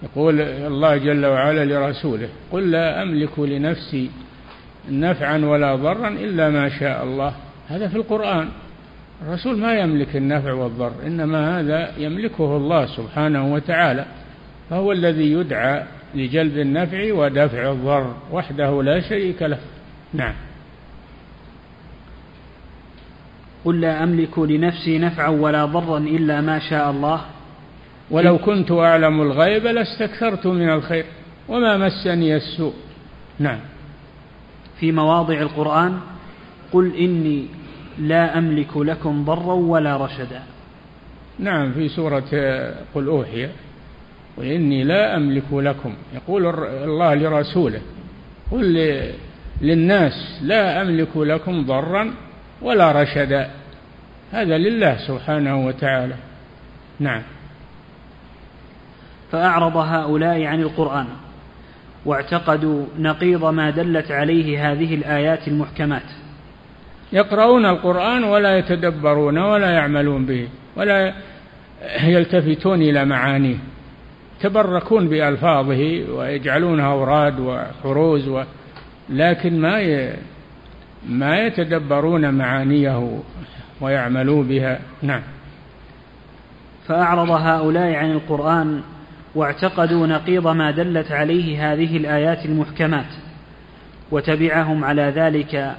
يقول الله جل وعلا لرسوله قل لا أملك لنفسي نفعا ولا ضرا إلا ما شاء الله. هذا في القرآن. الرسول ما يملك النفع والضر إنما هذا يملكه الله سبحانه وتعالى فهو الذي يدعى لجلب النفع ودفع الضر وحده لا شريك له. نعم. قل لا أملك لنفسي نفعا ولا ضرا إلا ما شاء الله. ولو كنت أعلم الغيب لاستكثرت من الخير وما مسني السوء. نعم. في مواضع القرآن قل إني لا أملك لكم ضرا ولا رشدا. نعم في سورة قل أوحي وإني لا أملك لكم يقول الله لرسوله قل للناس لا أملك لكم ضرا ولا رشدا. هذا لله سبحانه وتعالى. نعم. فأعرض هؤلاء عن القرآن واعتقدوا نقيض ما دلت عليه هذه الآيات المحكمات. يقرؤون القرآن ولا يتدبرون ولا يعملون به ولا يلتفتون إلى معانيه يتبركون بألفاظه ويجعلونها أوراد وحروز و لكن ما ي... ما يتدبرون معانيه ويعملوا بها. نعم. فأعرض هؤلاء عن القرآن واعتقدوا نقيض ما دلت عليه هذه الآيات المحكمات وتبعهم على ذلك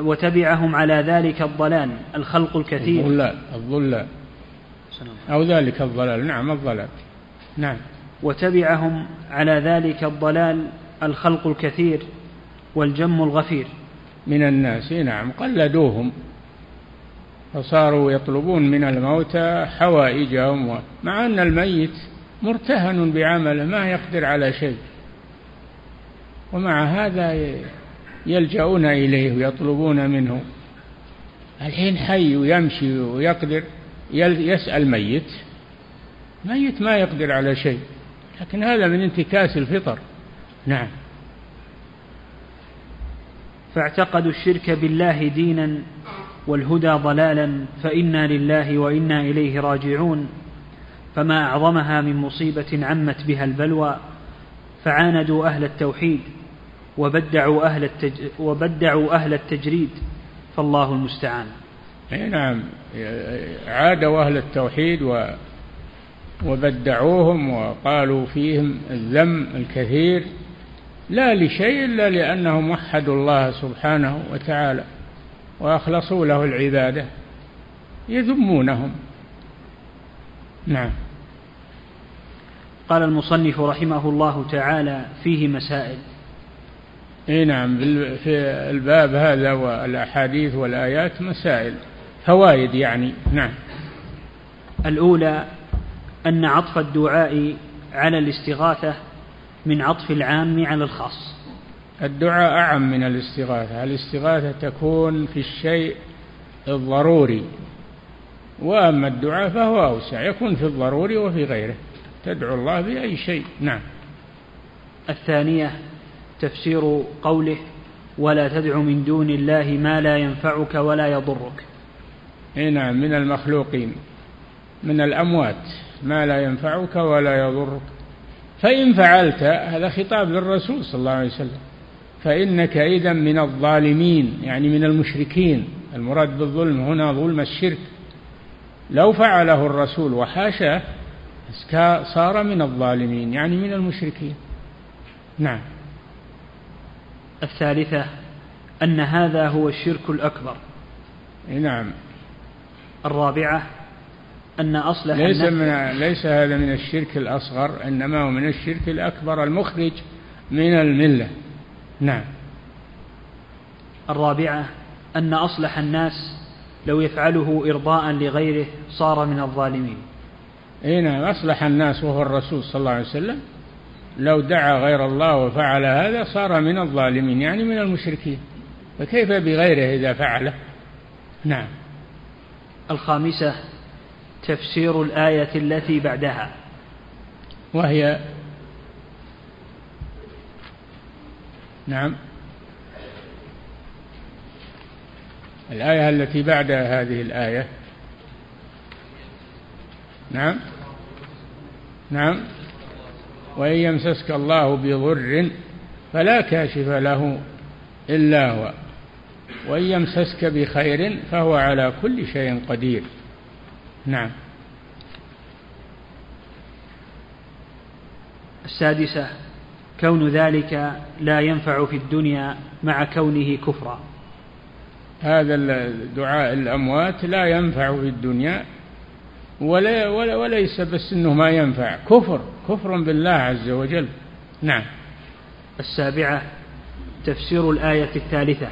وتبعهم على ذلك الضلال الخلق الكثير. الضلال الضلال أو ذلك الضلال. نعم الضلال. نعم. وتبعهم على ذلك الضلال الخلق الكثير والجم الغفير. من الناس نعم. قلدوهم. فصاروا يطلبون من الموتى حوائجهم. مع أن الميت مرتهن بعمله ما يقدر على شيء. ومع هذا يلجؤون إليه ويطلبون منه. الحين حي ويمشي ويقدر يسأل ميت. ميت ما يقدر على شيء لكن هذا من انتكاس الفطر. نعم. فاعتقدوا الشرك بالله دينا والهدى ضلالا فإنا لله وإنا إليه راجعون. فما أعظمها من مصيبة عمت بها البلوى فعاندوا أهل التوحيد. وبدعوا أهل, التج... وبدعوا أهل التجريد فالله المستعان. أي نعم. عادوا أهل التوحيد و... وبدعوهم وقالوا فيهم الذم الكثير لا لشيء إلا لأنهم وحدوا الله سبحانه وتعالى وأخلصوا له العبادة يذمونهم. نعم. قال المصنف رحمه الله تعالى فيه مسائل. اي نعم في الباب هذا والأحاديث والآيات مسائل فوائد يعني نعم. الأولى أن عطف الدعاء على الاستغاثة من عطف العام على الخاص. الدعاء اعم من الاستغاثة الاستغاثة تكون في الشيء الضروري وأما الدعاء فهو أوسع يكون في الضروري وفي غيره تدعو الله بأي شيء نعم. الثانية تفسير قوله ولا تدع من دون الله ما لا ينفعك ولا يضرك. اي نعم من المخلوقين من الأموات ما لا ينفعك ولا يضرك. فإن فعلت هذا خطاب للرسول صلى الله عليه وسلم. فإنك اذا من الظالمين يعني من المشركين. المراد بالظلم هنا ظلم الشرك. لو فعله الرسول وحاشاه صار من الظالمين يعني من المشركين. نعم. الثالثة أن هذا هو الشرك الأكبر. نعم. الرابعة أن أصل ليس من ليس هذا من الشرك الأصغر إنما هو من الشرك الأكبر المخرج من الملة. نعم. الرابعة أن أصلح الناس لو يفعله إرضاء لغيره صار من الظالمين. إي نعم أصلح الناس وهو الرسول صلى الله عليه وسلم. لو دعا غير الله وفعل هذا صار من الظالمين يعني من المشركين. فكيف بغيره إذا فعله؟ نعم. الخامسة تفسير الآية التي بعدها. وهي؟ نعم. الآية التي بعد هذه الآية. نعم. نعم. وإن يمسسك الله بضر فلا كاشف له إلا هو. وإن يمسسك بخير فهو على كل شيء قدير. نعم. السادسة كون ذلك لا ينفع في الدنيا مع كونه كفرا. هذا دعاء الأموات لا ينفع في الدنيا ولا, ولا وليس بس إنه ما ينفع. كفر كفر بالله عز وجل. نعم. السابعة تفسير الآية الثالثة.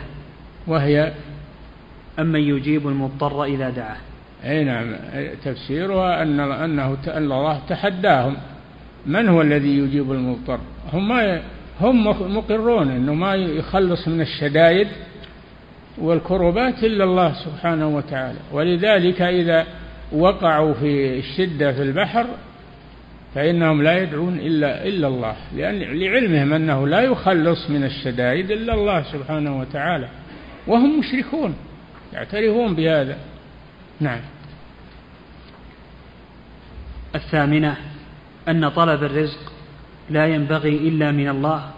وهي؟ أمن يجيب المضطر إذا دعاه. أي نعم. تفسيرها أن أنه أن الله تحداهم. من هو الذي يجيب المضطر؟ هم ما هم مقرون أنه ما يخلص من الشدائد والكربات إلا الله سبحانه وتعالى. ولذلك إذا وقعوا في الشدة في البحر فإنهم لا يدعون إلا إلا الله. لأن لعلمهم أنه لا يخلص من الشدائد إلا الله سبحانه وتعالى. وهم مشركون يعترفون بهذا. نعم. الثامنة أن طلب الرزق لا ينبغي إلا من الله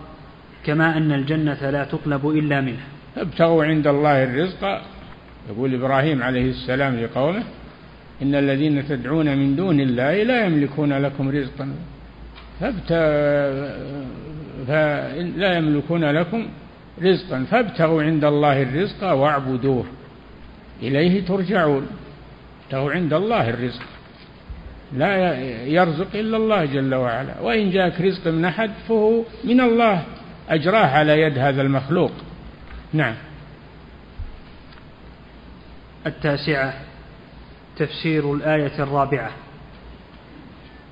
كما أن الجنة لا تطلب إلا منه. ابتغوا عند الله الرزق يقول إبراهيم عليه السلام لقومه إن الذين تدعون من دون الله لا يملكون لكم رزقا. فابت... فلا يملكون لكم رزقا. فابتغوا عند الله الرزق واعبدوه. إليه ترجعون. ابتغوا عند الله الرزق. لا يرزق إلا الله جل وعلا. وإن جاءك رزق من أحد فهو من الله. أجراه على يد هذا المخلوق. نعم. التاسعة. تفسير الآية الرابعة.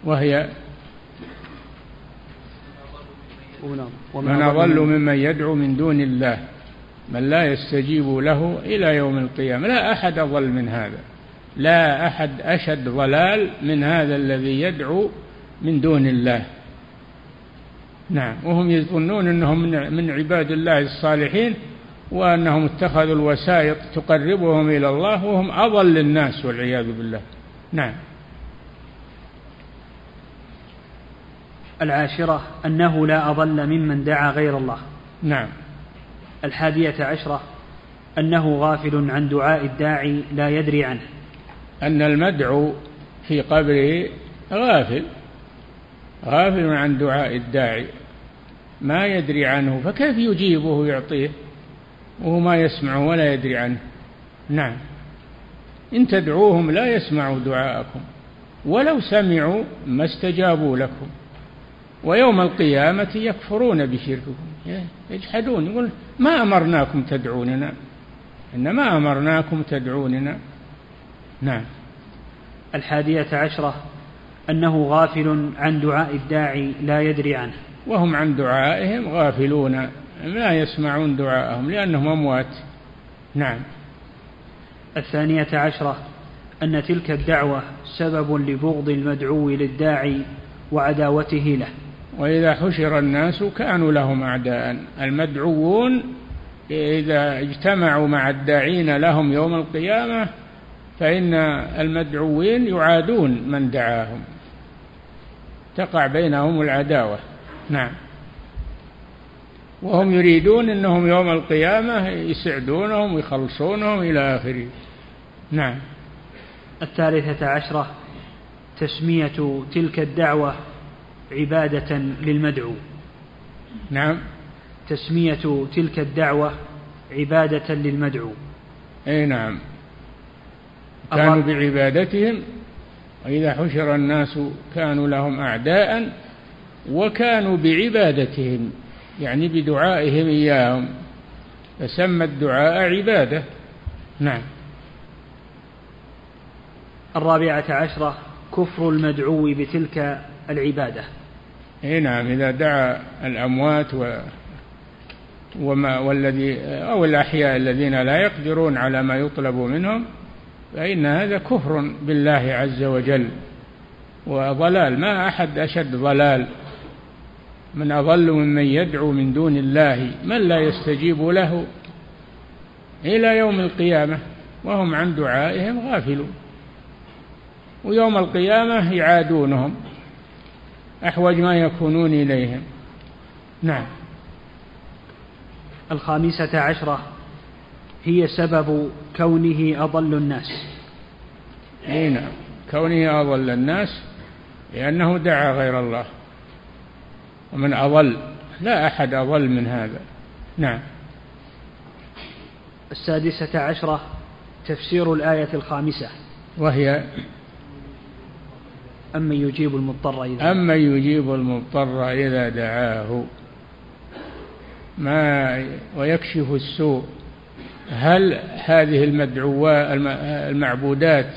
وهي ومن أضل ممن يدعو من دون الله من لا يستجيب له إلى يوم القيامة. لا أحد أضل من هذا. لا أحد أشد ضلال من هذا الذي يدعو من دون الله. نعم. وهم يظنون أنهم من عباد الله الصالحين وأنهم اتخذوا الوسائط تقربهم إلى الله وهم أضل الناس والعياذ بالله. نعم. العاشرة أنه لا أضل ممن دعا غير الله. نعم. الحادية عشرة أنه غافل عن دعاء الداعي لا يدري عنه. أن المدعو في قبره غافل. غافل عن دعاء الداعي ما يدري عنه فكيف يجيبه ويعطيه؟ وهو ما يسمع ولا يدري عنه. نعم. إن تدعوهم لا يسمعوا دعاءكم ولو سمعوا ما استجابوا لكم. ويوم القيامة يكفرون بشرككم. يجحدون يقول ما أمرناكم تدعوننا. إنما أمرناكم تدعوننا. نعم. الحادية عشرة أنه غافل عن دعاء الداعي لا يدري عنه. وهم عن دعائهم غافلون. لا يسمعون دعاءهم لأنهم أموات. نعم. الثانية عشرة أن تلك الدعوة سبب لبغض المدعو للداعي وعداوته له. وإذا حشر الناس كانوا لهم أعداء. المدعوون إذا اجتمعوا مع الداعين لهم يوم القيامة فإن المدعوين يعادون من دعاهم. تقع بينهم العداوة. نعم. وهم يريدون أنهم يوم القيامة يسعدونهم ويخلصونهم إلى آخره. نعم. الثالثة عشرة تسمية تلك الدعوة عبادة للمدعو. نعم. تسمية تلك الدعوة عبادة للمدعو. أي نعم. كانوا بعبادتهم وإذا حشر الناس كانوا لهم أعداء وكانوا بعبادتهم. يعني بدعائهم إياهم. فسمى الدعاء عبادة. نعم. الرابعة عشرة كفر المدعو بتلك العبادة. إي نعم إذا دعا الأموات و وما والذي أو الأحياء الذين لا يقدرون على ما يطلب منهم فإن هذا كفر بالله عز وجل. وضلال ما أحد أشد ضلال. من أضل ممن يدعو من دون الله من لا يستجيب له إلى يوم القيامة وهم عن دعائهم غافلون. ويوم القيامة يعادونهم أحوج ما يكونون إليهم. نعم. الخامسة عشرة هي سبب كونه أضل الناس. أي نعم. كونه أضل الناس لأنه دعا غير الله. ومن أضل لا أحد أضل من هذا. نعم. السادسة عشرة تفسير الآية الخامسة. وهي أمن يجيب المضطر إذا أمن يجيب المضطر إذا دعاه. ما ويكشف السوء. هل هذه المدعوات المعبودات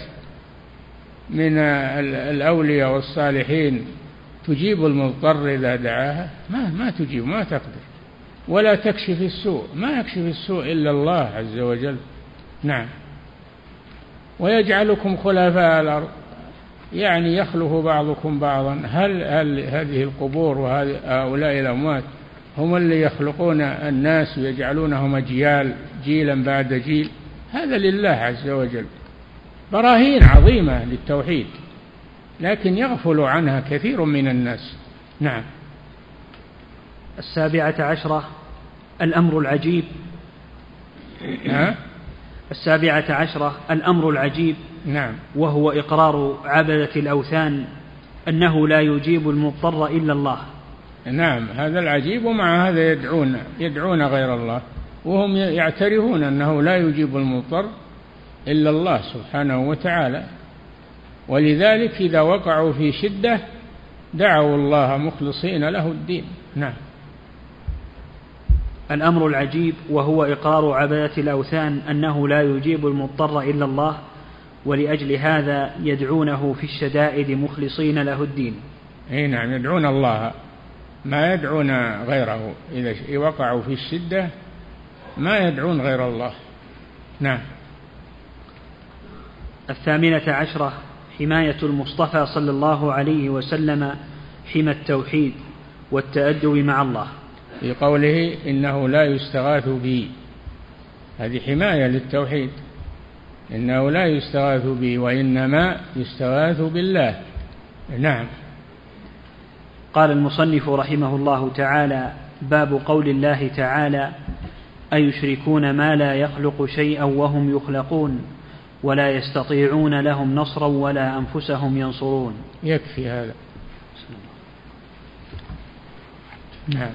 من الأولياء والصالحين تجيب المضطر إذا دعاها؟ ما ما تجيب ما تقدر. ولا تكشف السوء ما يكشف السوء إلا الله عز وجل. نعم. ويجعلكم خلفاء الأرض. يعني يخلف بعضكم بعضا. هل هل هذه القبور وهؤلاء الأموات هم اللي يخلقون الناس ويجعلونهم أجيال جيلا بعد جيل؟ هذا لله عز وجل. براهين عظيمة للتوحيد. لكن يغفل عنها كثير من الناس. نعم. السابعة عشرة الأمر العجيب. ها؟ السابعة عشرة الأمر العجيب. نعم. وهو إقرار عبدة الأوثان أنه لا يجيب المضطر إلا الله. نعم. هذا العجيب ومع هذا يدعون يدعون غير الله. وهم يعترفون أنه لا يجيب المضطر إلا الله سبحانه وتعالى. ولذلك إذا وقعوا في شدة دعوا الله مخلصين له الدين. نعم. الأمر العجيب وهو إقرار عبادة الأوثان أنه لا يجيب المضطر إلا الله ولأجل هذا يدعونه في الشدائد مخلصين له الدين. أي نعم يدعون الله. ما يدعون غيره. إذا وقعوا في الشدة ما يدعون غير الله. نعم. الثامنة عشرة حماية المصطفى صلى الله عليه وسلم حمى التوحيد والتأدب مع الله. في قوله إنه لا يستغاث بي. هذه حماية للتوحيد. إنه لا يستغاث بي وإنما يستغاث بالله. نعم. قال المصنف رحمه الله تعالى باب قول الله تعالى أيشركون ما لا يخلق شيئا وهم يخلقون؟ ولا يستطيعون لهم نصرا ولا أنفسهم ينصرون. يكفي هذا. نعم.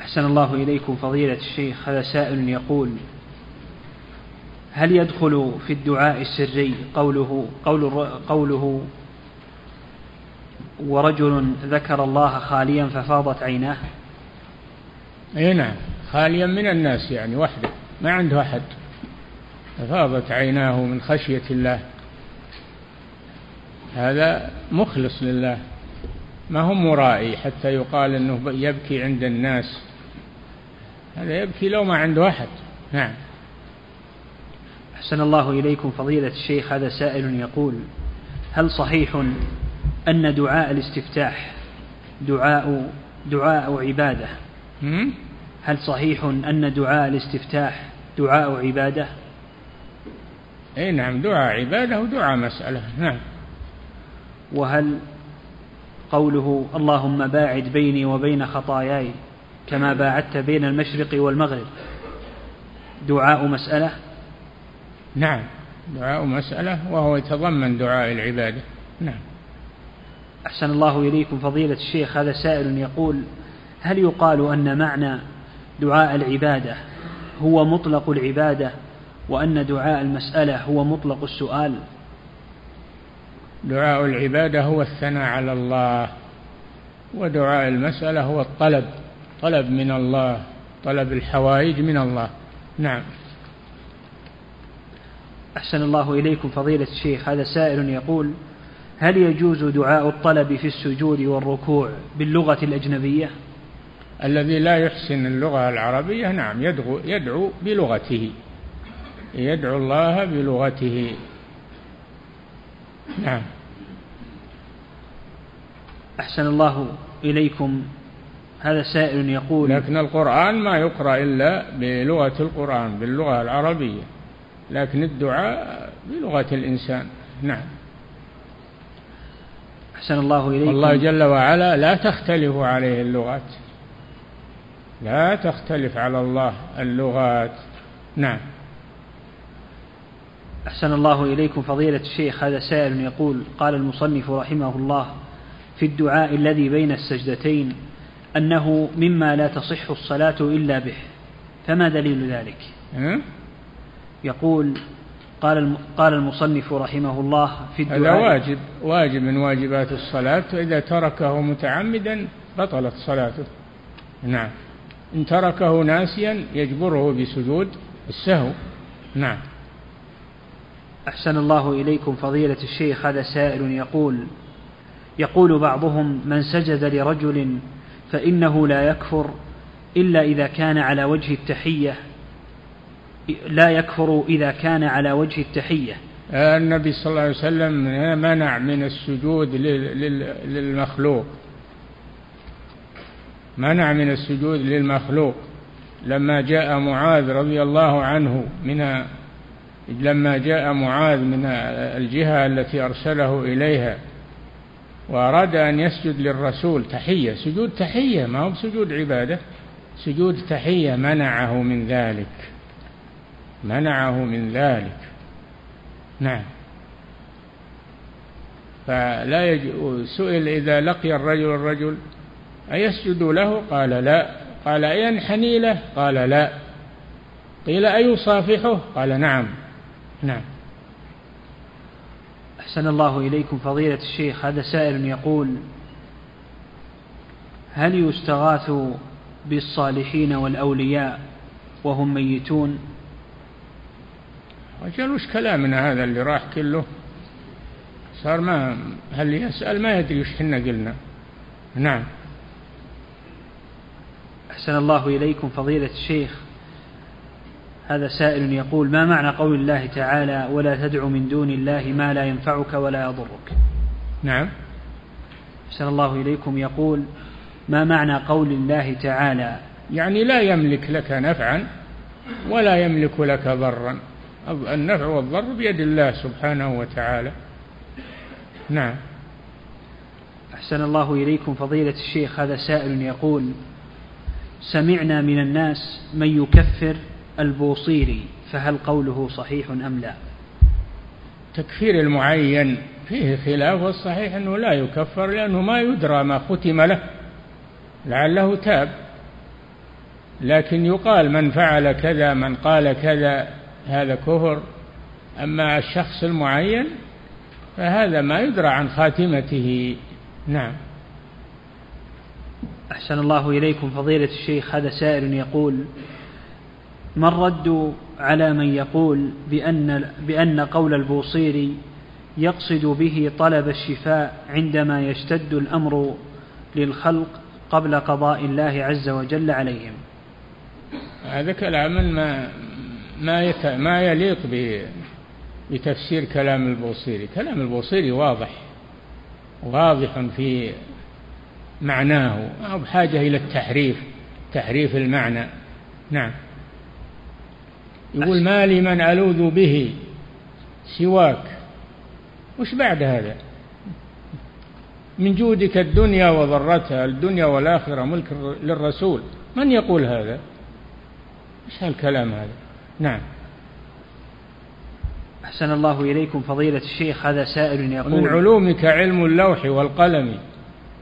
أحسن الله إليكم فضيلة الشيخ. هذا سائل يقول هل يدخل في الدعاء السري قوله قول قوله ورجل ذكر الله خاليا ففاضت عيناه؟ اي نعم. خاليا من الناس يعني وحده. ما عنده أحد. ففاضت عيناه من خشية الله. هذا مخلص لله. ما هو مرائي حتى يقال إنه يبكي عند الناس. هذا يبكي لو ما عنده أحد. نعم. أحسن الله إليكم فضيلة الشيخ هذا سائل يقول هل صحيح أن دعاء الاستفتاح دعاء دعاء عبادة؟ هل صحيح أن دعاء الاستفتاح دعاء عبادة؟ أي نعم دعاء عبادة ودعاء مسألة. نعم. وهل قوله اللهم باعد بيني وبين خطاياي كما باعدت بين المشرق والمغرب دعاء مسألة؟ نعم دعاء مسألة وهو يتضمن دعاء العبادة. نعم. أحسن الله إليكم فضيلة الشيخ هذا سائل يقول هل يقال أن معنى دعاء العبادة هو مطلق العبادة وأن دعاء المسألة هو مطلق السؤال؟ دعاء العبادة هو الثناء على الله ودعاء المسألة هو الطلب طلب من الله طلب الحوائج من الله. نعم. أحسن الله إليكم فضيلة الشيخ هذا سائل يقول هل يجوز دعاء الطلب في السجود والركوع باللغة الأجنبية؟ الذي لا يحسن اللغة العربية نعم يدعو, يدعو بلغته. يدعو الله بلغته. نعم. أحسن الله إليكم. هذا سائل يقول لكن القرآن ما يقرأ إلا بلغة القرآن باللغة العربية. لكن الدعاء بلغة الإنسان. نعم. أحسن الله إليكم. الله جل وعلا لا تختلف عليه اللغات. لا تختلف على الله اللغات. نعم. أحسن الله إليكم فضيلة الشيخ هذا سائل يقول قال المصنف رحمه الله في الدعاء الذي بين السجدتين أنه مما لا تصح الصلاة إلا به فما دليل ذلك؟ يقول قال قال المصنف رحمه الله في الدعاء هذا واجب واجب من واجبات الصلاة وإذا تركه متعمدا بطلت صلاته. نعم. إن تركه ناسيا يجبره بسجود السهو. نعم. أحسن الله إليكم فضيلة الشيخ هذا سائل يقول يقول بعضهم من سجد لرجل فإنه لا يكفر إلا إذا كان على وجه التحية. لا يكفر إذا كان على وجه التحية. النبي صلى الله عليه وسلم منع من السجود للمخلوق. منع من السجود للمخلوق. لما جاء معاذ رضي الله عنه من لما جاء معاذ من الجهة التي أرسله إليها وأراد أن يسجد للرسول تحية سجود تحية ما هو سجود عبادة؟ سجود تحية منعه من ذلك. منعه من ذلك. نعم. فلا يج... سئل إذا لقي الرجل الرجل أيسجد له؟ قال لا. قال أينحني له قال لا. قيل أيصافحه؟ قال نعم. نعم. أحسن الله إليكم فضيلة الشيخ. هذا سائل يقول هل يستغاث بالصالحين والأولياء وهم ميتون؟ رجال وش كلامنا هذا اللي راح كله؟ صار ما هل يسأل؟ ما يدري وش حنا قلنا. نعم. أحسن الله إليكم فضيلة الشيخ. هذا سائل يقول ما معنى قول الله تعالى ولا تدع من دون الله ما لا ينفعك ولا يضرك نعم. أحسن الله إليكم. يقول ما معنى قول الله تعالى؟ يعني لا يملك لك نفعا ولا يملك لك ضرا. النفع والضر بيد الله سبحانه وتعالى. نعم. أحسن الله إليكم فضيلة الشيخ. هذا سائل يقول سمعنا من الناس من يكفر البوصيري فهل قوله صحيح أم لا؟ تكفير المعين فيه خلاف والصحيح أنه لا يكفر لأنه ما يدرى ما ختم له لعله تاب. لكن يقال من فعل كذا من قال كذا هذا كفر. أما الشخص المعين فهذا ما يدرى عن خاتمته. نعم. أحسن الله إليكم فضيلة الشيخ هذا سائل يقول ما الرد على من يقول بأن, بأن قول البوصيري يقصد به طلب الشفاء عندما يشتد الأمر للخلق قبل قضاء الله عز وجل عليهم هذا كلام ما ما. ما يليق. بتفسير كلام البوصيري كلام البوصيري واضح واضح في معناه أو بحاجة إلى التحريف تحريف المعنى. نعم. يقول ما لي من ألوذ به سواك. وش بعد هذا؟ من جودك الدنيا وضرتها الدنيا والآخرة ملك للرسول. من يقول هذا؟ إيش هالكلام هذا؟ نعم. أحسن الله إليكم فضيلة الشيخ هذا سائل يقول من علومك علم اللوح والقلم.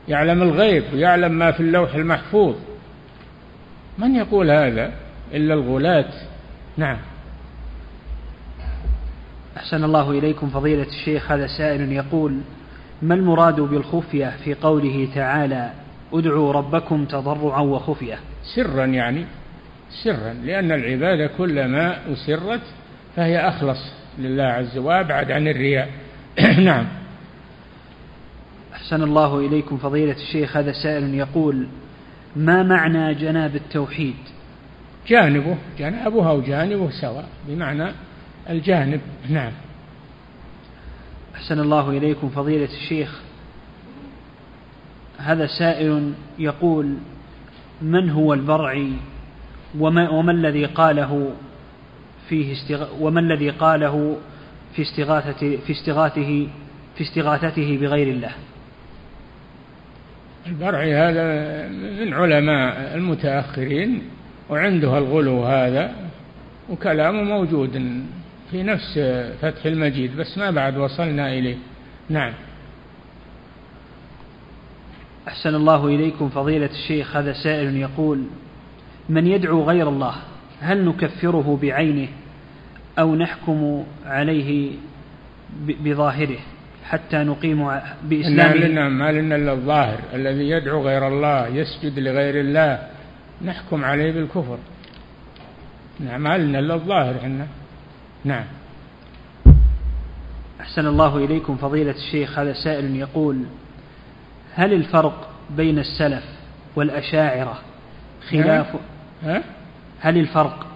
يعلم الغيب ويعلم ما في اللوح المحفوظ. من يقول هذا؟ إلا الغلاة. نعم. أحسن الله إليكم فضيلة الشيخ. هذا سائل يقول ما المراد بالخفية في قوله تعالى ادعوا ربكم تضرعا وخفية سرا يعني سرا لأن العبادة كلما أسرت فهي أخلص لله عز وجل وأبعد عن الرياء. نعم. أحسن الله إليكم فضيلة الشيخ. هذا سائل يقول ما معنى جناب التوحيد؟ جانبه جنابها وجانبه سواء بمعنى الجانب نعم. أحسن الله إليكم فضيلة الشيخ. هذا سائل يقول من هو البرعي؟ وما, وما الذي قاله فيه استغ... وما الذي قاله في استغاثة في استغاثته في استغاثته بغير الله؟ البرعي هذا من علماء المتأخرين وعنده الغلو هذا وكلامه موجود في نفس فتح المجيد بس ما بعد وصلنا إليه. نعم. أحسن الله إليكم فضيلة الشيخ هذا سائل يقول من يدعو غير الله هل نكفره بعينه أو نحكم عليه بظاهره؟ حتى نقيم بإسلامه. نعم ما لنا إلا الظاهر الذي يدعو غير الله يسجد لغير الله. نحكم عليه بالكفر. نعم ما لنا إلا الظاهر حنا نعم. أحسن الله إليكم فضيلة الشيخ هذا سائل يقول هل الفرق بين السلف والأشاعرة خلاف؟ ها؟ هل الفرق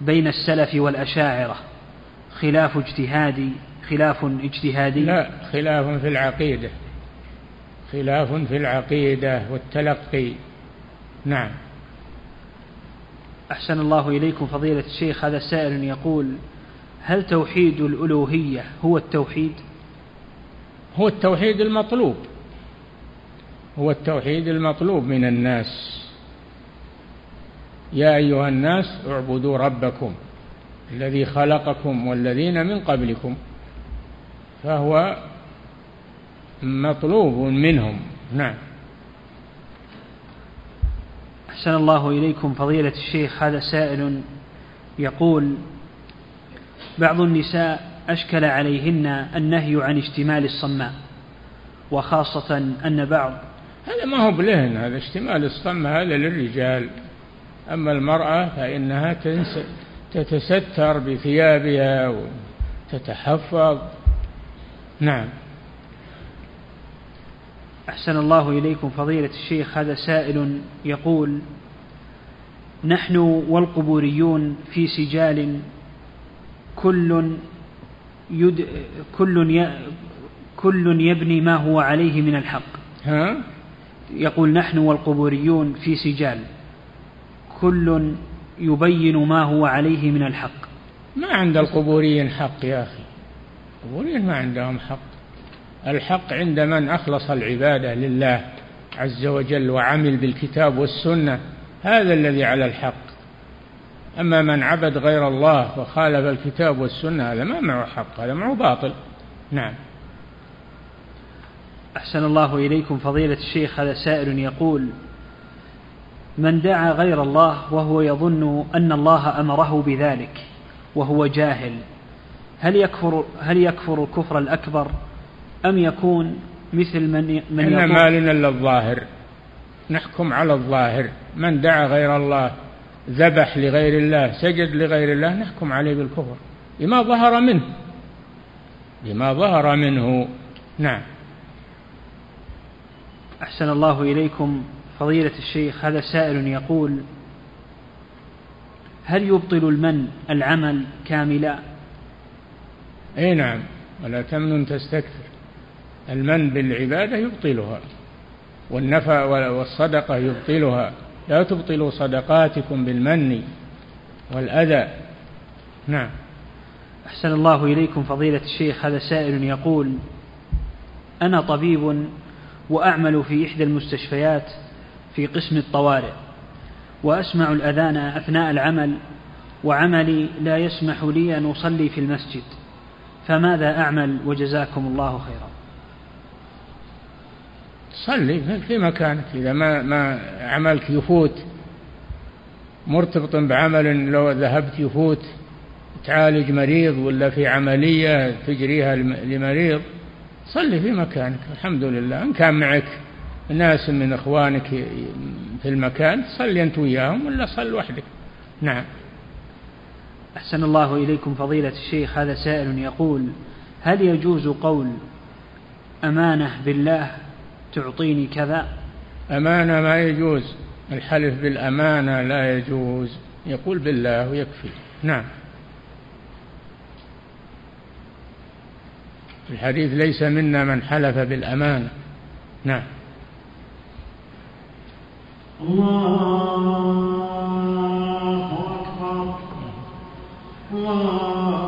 بين السلف والأشاعرة خلاف اجتهادي خلاف اجتهادي؟ لا خلاف في العقيدة. خلاف في العقيدة والتلقي. نعم. أحسن الله إليكم فضيلة الشيخ هذا سائل يقول هل توحيد الألوهية هو التوحيد؟ هو التوحيد المطلوب. هو التوحيد المطلوب من الناس. يا أيها الناس اعبدوا ربكم الذي خلقكم والذين من قبلكم. فهو مطلوب منهم. نعم. أحسن الله إليكم فضيلة الشيخ. هذا سائل يقول بعض النساء أشكل عليهن النهي عن اشتمال الصماء وخاصة أن بعض هذا ما هو بلهن هذا اشتمال الصماء هذا للرجال. أما المرأة فإنها تتستر بثيابها وتتحفظ. نعم. أحسن الله إليكم فضيلة الشيخ هذا سائل يقول نحن والقبوريون في سجال كل يد كل ي كل يبني ما هو عليه من الحق. ها؟ يقول نحن والقبوريون في سجال كل يبين ما هو عليه من الحق. ما عند القبوريين حق يا أخي. القبوريين ما عندهم حق. الحق عند من أخلص العبادة لله عز وجل وعمل بالكتاب والسنة هذا الذي على الحق. أما من عبد غير الله وخالف الكتاب والسنة هذا ما معه حق هذا معه باطل. نعم. أحسن الله إليكم فضيلة الشيخ هذا سائل يقول من دعا غير الله وهو يظن أن الله أمره بذلك وهو جاهل هل يكفر هل يكفر الكفر الأكبر أم يكون مثل من من إن ما لنا إلا الظاهر. نحكم على الظاهر. من دعا غير الله ذبح لغير الله سجد لغير الله نحكم عليه بالكفر. بما ظهر منه. بما ظهر منه. نعم. أحسن الله إليكم. فضيلة الشيخ هذا سائل يقول هل يبطل المن العمل كاملا؟ اي نعم ولا تمنن تستكثر. المن بالعبادة يبطلها والنفع والصدقة يبطلها. لا تبطلوا صدقاتكم بالمن والأذى. نعم. أحسن الله إليكم فضيلة الشيخ. هذا سائل يقول أنا طبيب وأعمل في إحدى المستشفيات في قسم الطوارئ وأسمع الأذان أثناء العمل وعملي لا يسمح لي أن أصلي في المسجد. فماذا أعمل وجزاكم الله خيرا؟ صلي في مكانك. إذا ما, ما عملك يفوت مرتبط بعمل لو ذهبت يفوت تعالج مريض ولا في عملية تجريها لمريض صلي في مكانك. الحمد لله. إن كان معك ناس من إخوانك في المكان صلي أنت وياهم ولا صل وحدك. نعم. أحسن الله إليكم فضيلة الشيخ هذا سائل يقول هل يجوز قول أمانة بالله تعطيني كذا؟ أمانة ما يجوز الحلف بالأمانة لا يجوز يقول بالله ويكفي. نعم. الحديث ليس منا من حلف بالأمانة. نعم. الله あ。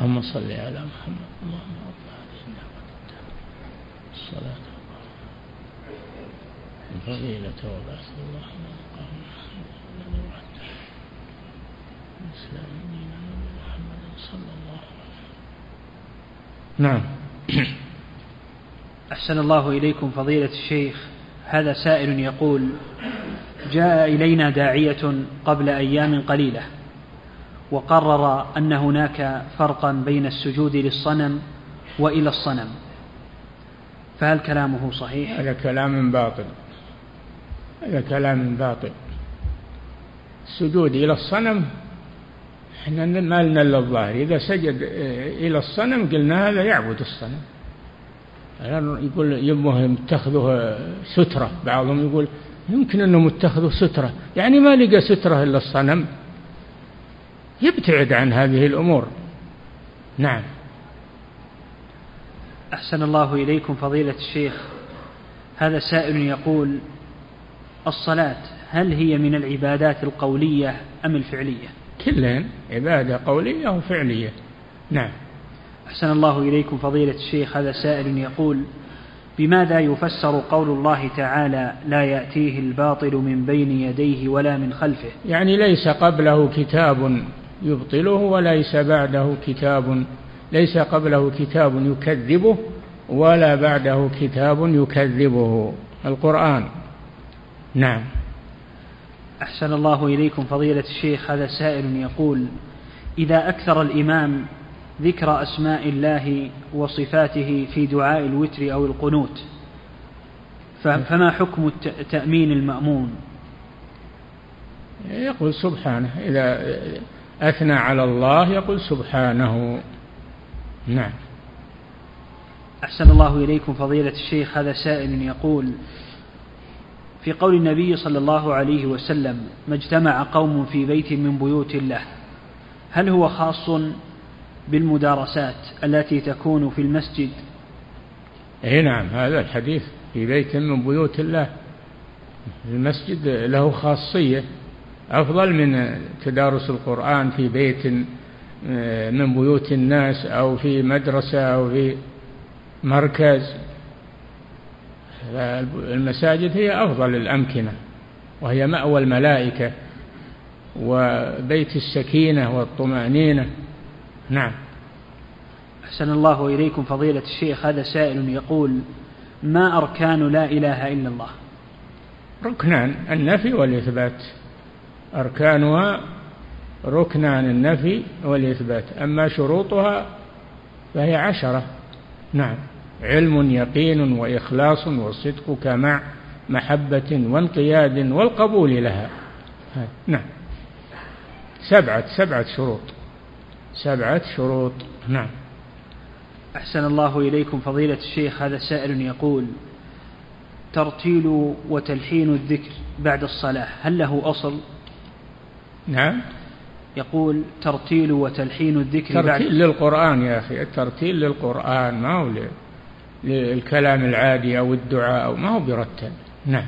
صل على محمد. اللهم رب هذه الصلاة الفضيلة وبعث الله مقام الذي وعده الإسلام دين محمد. صلى الله عليه وسلم نعم. أحسن الله إليكم فضيلة الشيخ. هذا سائل يقول جاء إلينا داعية قبل أيام قليلة. وقرر أن هناك فرقا بين السجود للصنم وإلى الصنم. فهل كلامه صحيح؟ هذا كلام باطل. هذا كلام باطل. السجود إلى الصنم إحنا ما لنا إلا الظاهر. إذا سجد إلى الصنم قلنا هذا يعبد الصنم. يقول يبغى يتخذه سترة. بعضهم يقول يمكن أنهم اتخذوا سترة. يعني ما لقى سترة إلا الصنم. يبتعد عن هذه الأمور. نعم. أحسن الله إليكم فضيلة الشيخ. هذا سائل يقول الصلاة هل هي من العبادات القولية أم الفعلية؟ كلهن عبادة قولية وفعلية نعم. أحسن الله إليكم فضيلة الشيخ. هذا سائل يقول بماذا يفسر قول الله تعالى لا يأتيه الباطل من بين يديه ولا من خلفه يعني ليس قبله كتاب يبطله وليس بعده كتاب ليس قبله كتاب يكذبه ولا بعده كتاب يكذبه. القرآن. نعم. أحسن الله إليكم فضيلة الشيخ هذا سائل يقول إذا أكثر الإمام ذكر أسماء الله وصفاته في دعاء الوتر أو القنوت فما حكم تأمين المأمون؟ يقول سبحانه إذا أثنى على الله يقول سبحانه. نعم. أحسن الله إليكم فضيلة الشيخ. هذا سائل يقول في قول النبي صلى الله عليه وسلم ما اجتمع قوم في بيت من بيوت الله هل هو خاص بالمدارسات التي تكون في المسجد؟ إي نعم هذا الحديث. في بيت من بيوت الله المسجد له خاصية. أفضل من تدارس القرآن في بيت آه، من بيوت الناس أو في مدرسة أو في مركز. المساجد هي أفضل الأمكنة وهي مأوى الملائكة وبيت السكينة والطمأنينة. نعم. أحسن الله إليكم فضيلة الشيخ هذا سائل يقول ما أركان لا إله إلا الله؟ ركنان النفي والإثبات. أركانها ركنان النفي والإثبات. أما شروطها فهي عشرة. نعم. علم يقين وإخلاص وصدقك مع محبة وانقياد والقبول لها. نعم. سبعة سبعة شروط. سبعة شروط. نعم. أحسن الله إليكم فضيلة الشيخ. هذا سائل يقول ترتيل وتلحين الذكر بعد الصلاة هل له أصل؟ نعم. يقول ترتيل وتلحين الذكر ترتيل بعد للقرآن يا أخي الترتيل للقرآن ما هو للكلام العادي أو الدعاء أو ما هو برتب. نعم.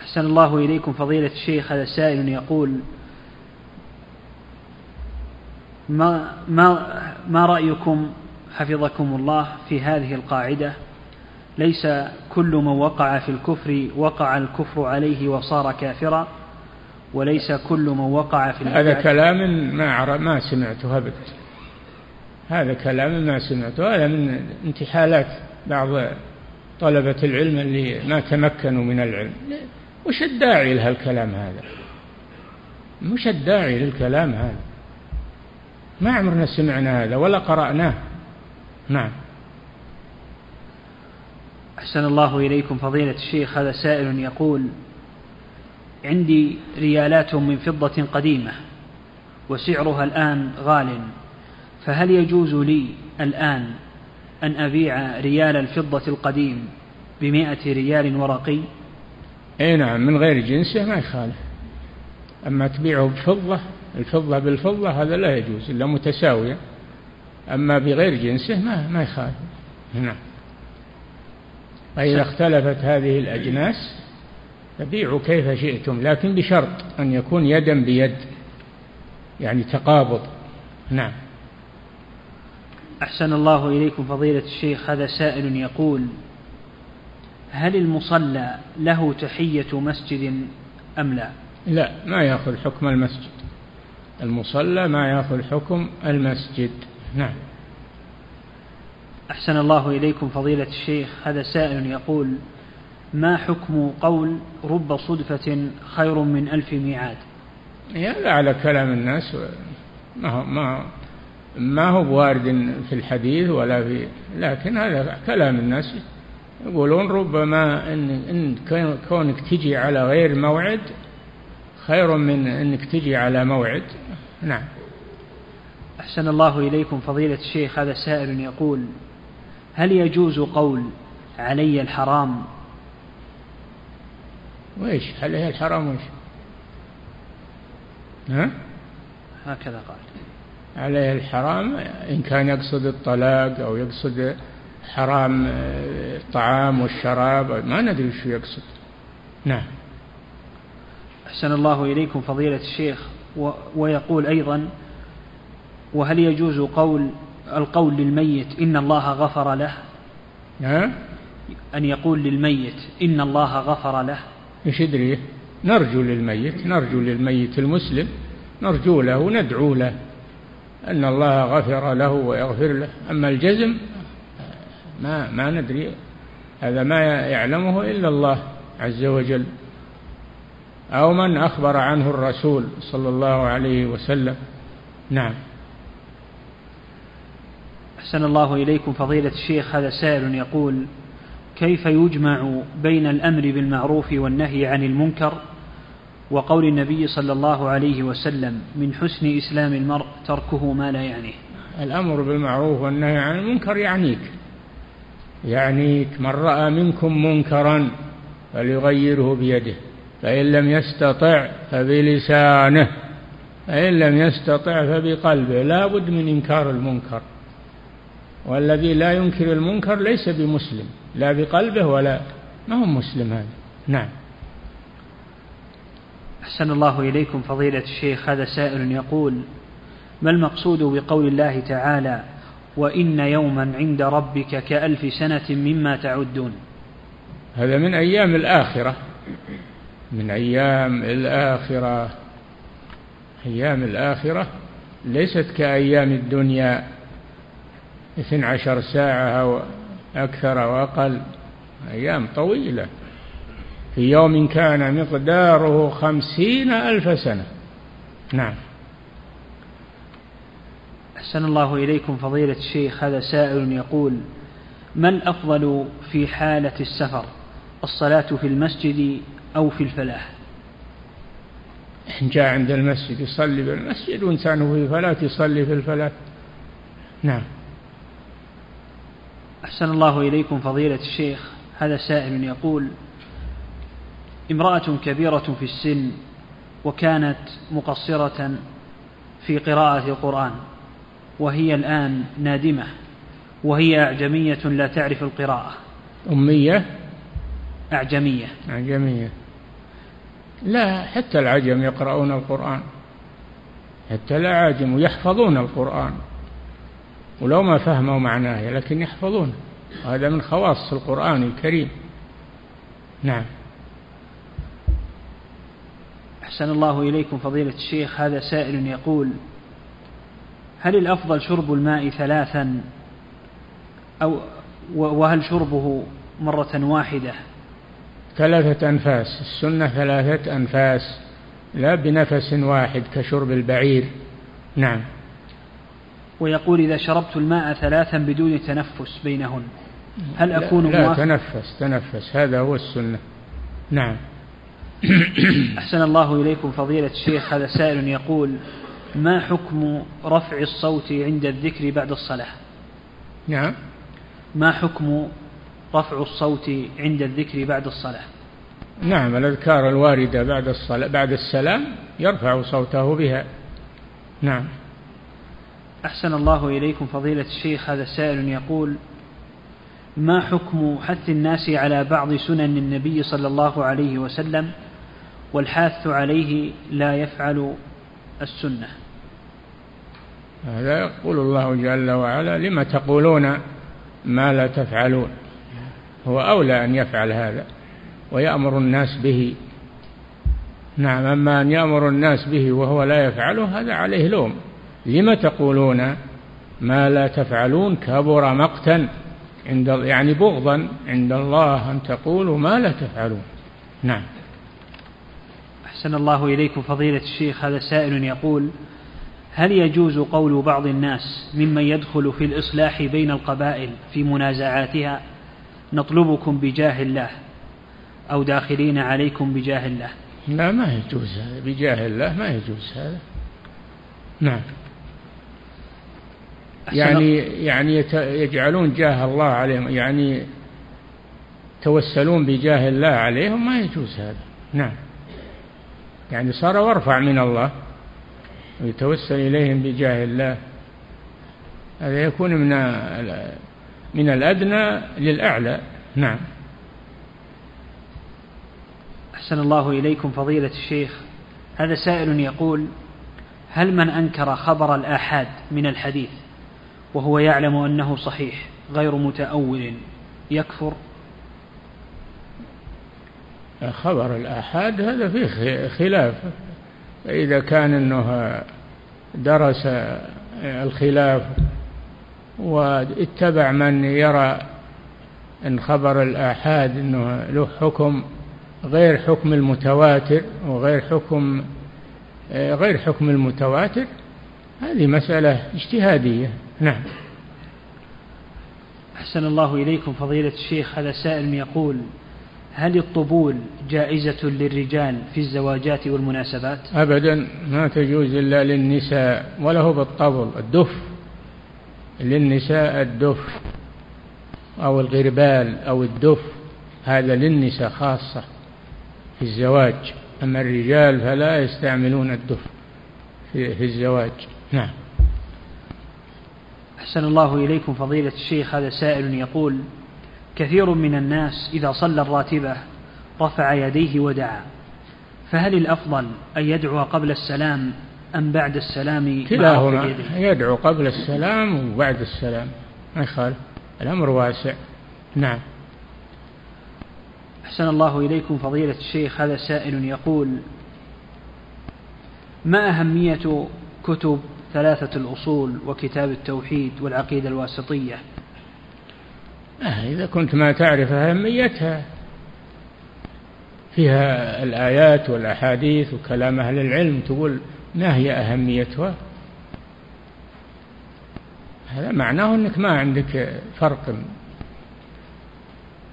أحسن الله إليكم فضيلة الشيخ هذا سائل يقول ما, ما, ما رأيكم حفظكم الله في هذه القاعدة؟ ليس كل من وقع في الكفر وقع الكفر عليه وصار كافرا وليس كل من وقع في هذا كلام ما ما سمعته أبدا. هذا كلام ما سمعته. هذا من انتحالات بعض طلبة العلم اللي ما تمكنوا من العلم. وش الداعي لهالكلام هذا. مش الداعي للكلام هذا. ما عمرنا سمعنا هذا ولا قرأناه. نعم. أحسن الله إليكم فضيلة الشيخ. هذا سائل يقول عندي ريالات من فضة قديمة وسعرها الآن غال فهل يجوز لي الآن أن أبيع ريال الفضة القديم بمائة ريال ورقي؟ أي نعم من غير جنسه ما يخالف. أما تبيعه بفضة الفضة بالفضة هذا لا يجوز إلا متساوية. أما بغير جنسه ما ما يخالف. نعم. فإذا اختلفت هذه الأجناس فبيعوا كيف شئتم لكن بشرط أن يكون يدا بيد يعني تقابض. نعم. أحسن الله إليكم فضيلة الشيخ هذا سائل يقول هل المصلى له تحية مسجد أم لا؟ لا ما يأخذ حكم المسجد. المصلى ما يأخذ حكم المسجد. نعم. أحسن الله إليكم فضيلة الشيخ هذا سائل يقول ما حكم قول رب صدفة خير من ألف ميعاد؟ هذا على كلام الناس ما ما ما هو بوارد في الحديث ولا في لكن هذا كلام الناس. يقولون ربما إن, إن كونك تجي على غير موعد خير من أنك تجي على موعد. نعم. أحسن الله إليكم فضيلة الشيخ هذا سائل يقول هل يجوز قول علي الحرام وإيش؟ علي الحرام وإيش؟ ها؟ هكذا قال. عليه الحرام إن كان يقصد الطلاق أو يقصد حرام الطعام والشراب ما ندري شو يقصد. نعم. أحسن الله إليكم فضيلة الشيخ ويقول أيضا وهل يجوز قول القول للميت إن الله غفر له؟ ها؟ أن يقول للميت إن الله غفر له؟ إيش يدري؟ نرجو للميت نرجو للميت المسلم نرجو له ندعو له. أن الله غفر له ويغفر له. أما الجزم ما ما ندري. هذا ما يعلمه إلا الله عز وجل. أو من أخبر عنه الرسول صلى الله عليه وسلم. نعم. أحسن الله إليكم فضيلة الشيخ. هذا سائل يقول كيف يجمع بين الأمر بالمعروف والنهي عن المنكر وقول النبي صلى الله عليه وسلم من حسن إسلام المرء تركه ما لا يعنيه؟ الأمر بالمعروف والنهي عن المنكر يعنيك يعنيك من رأى منكم منكرا فليغيره بيده فإن لم يستطع فبلسانه فإن لم يستطع فبقلبه لا بد من إنكار المنكر والذي لا ينكر المنكر ليس بمسلم. لا بقلبه ولا ما هو مسلم هذا. نعم. أحسن الله إليكم فضيلة الشيخ هذا سائل يقول ما المقصود بقول الله تعالى وإن يوما عند ربك كألف سنة مما تعدون هذا من أيام الآخرة. من أيام الآخرة. أيام الآخرة ليست كأيام الدنيا. اثنى عشر ساعة أو أكثر أو أقل. أيام طويلة. في يوم كان مقداره خمسين ألف سنة. نعم. أحسن الله إليكم فضيلة الشيخ. هذا سائل يقول ما الأفضل في حالة السفر؟ الصلاة في المسجد أو في الفلاح؟ إن جاء عند المسجد يصلي في المسجد وإنسانه في الفلاة يصلي في الفلاة نعم. أحسن الله إليكم فضيلة الشيخ. هذا سائل يقول امرأة كبيرة في السن وكانت مقصرة في قراءة القرآن وهي الآن نادمة وهي أعجمية لا تعرف القراءة. أمية؟ أعجمية. أعجمية. لا حتى العجم يقرؤون القرآن حتى الأعاجم يحفظون القرآن. ولو ما فهموا معناه لكن يحفظونه. هذا من خواص القرآن الكريم. نعم. أحسن الله إليكم فضيلة الشيخ. هذا سائل يقول هل الأفضل شرب الماء ثلاثا؟ أو وهل شربه مرة واحدة؟ ثلاثة أنفاس. السنة ثلاثة أنفاس لا بنفس واحد كشرب البعير. نعم. ويقول إذا شربت الماء ثلاثا بدون تنفس بينهن. هل أكون لا, لا تنفس تنفس. هذا هو السنة. نعم. أحسن الله إليكم فضيلة الشيخ. هذا سائل يقول ما حكم رفع الصوت عند الذكر بعد الصلاة؟ نعم. ما حكم رفع الصوت عند الذكر بعد الصلاة؟ نعم الأذكار الواردة بعد الصلاة بعد السلام يرفع صوته بها. نعم. أحسن الله إليكم فضيلة الشيخ هذا سائل يقول ما حكم حث الناس على بعض سنن النبي صلى الله عليه وسلم والحاث عليه لا يفعل السنة؟ هذا يقول الله جل وعلا لما تقولون ما لا تفعلون؟ هو أولى أن يفعل هذا ويأمر الناس به. نعم أما أن يأمر الناس به وهو لا يفعله هذا عليه لوم. لم تقولون ما لا تفعلون كبر مقتا عند يعني بغضا عند الله أن تقولوا ما لا تفعلون. نعم. أحسن الله إليكم فضيلة الشيخ هذا سائل يقول هل يجوز قول بعض الناس ممن يدخل في الإصلاح بين القبائل في منازعاتها نطلبكم بجاه الله أو داخلين عليكم بجاه الله؟ لا ما يجوز هذا. بجاه الله ما يجوز هذا. نعم. يعني يعني يجعلون جاه الله عليهم. يعني توسلون بجاه الله عليهم ما يجوز هذا. نعم. يعني صار وارفع من الله. ويتوسل إليهم بجاه الله. هذا يكون من من الأدنى للأعلى. نعم. أحسن الله إليكم فضيلة الشيخ. هذا سائل يقول هل من أنكر خبر الآحاد من الحديث؟ وهو يعلم أنه صحيح غير متأول يكفر. خبر الآحاد هذا فيه خلاف. إذا كان أنه درس الخلاف واتبع من يرى أن خبر الآحاد أنه له حكم غير حكم المتواتر وغير حكم غير حكم المتواتر هذه مسألة اجتهادية. نعم. أحسن الله إليكم فضيلة الشيخ هذا سائل يقول هل الطبول جائزة للرجال في الزواجات والمناسبات؟ أبدا ما تجوز إلا للنساء ولا هو بالطبل الدف. للنساء الدف أو الغربال أو الدف. هذا للنساء خاصة في الزواج. أما الرجال فلا يستعملون الدف في الزواج. نعم. أحسن الله إليكم فضيلة الشيخ هذا سائل يقول كثير من الناس إذا صلى الراتبة رفع يديه ودعا فهل الأفضل أن يدعو قبل السلام أم بعد السلام كلاهما يدعو قبل السلام وبعد السلام. ما يخالف الأمر واسع. نعم. أحسن الله إليكم فضيلة الشيخ هذا سائل يقول ما أهمية كتب ثلاثة الأصول وكتاب التوحيد والعقيدة الواسطية. آه إذا كنت ما تعرف أهميتها. فيها الآيات والأحاديث وكلام أهل العلم تقول ما هي أهميتها؟ هذا معناه أنك ما عندك فرق.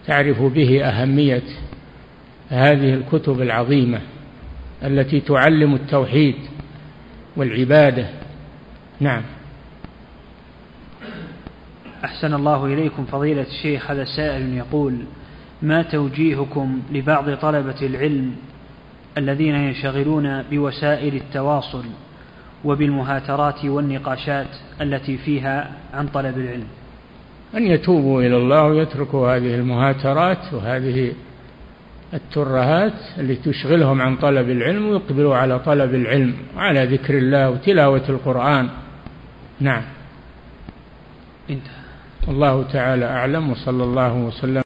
تعرف به أهمية هذه الكتب العظيمة التي تعلم التوحيد والعبادة. نعم. أحسن الله إليكم فضيلة الشيخ هذا سائل يقول ما توجيهكم لبعض طلبة العلم الذين ينشغلون بوسائل التواصل وبالمهاترات والنقاشات التي فيها عن طلب العلم؟ أن يتوبوا إلى الله ويتركوا هذه المهاترات وهذه الترهات التي تشغلهم عن طلب العلم ويقبلوا على طلب العلم وعلى ذكر الله وتلاوة القرآن. نعم. انتهى. الله تعالى أعلم وصلى الله وسلم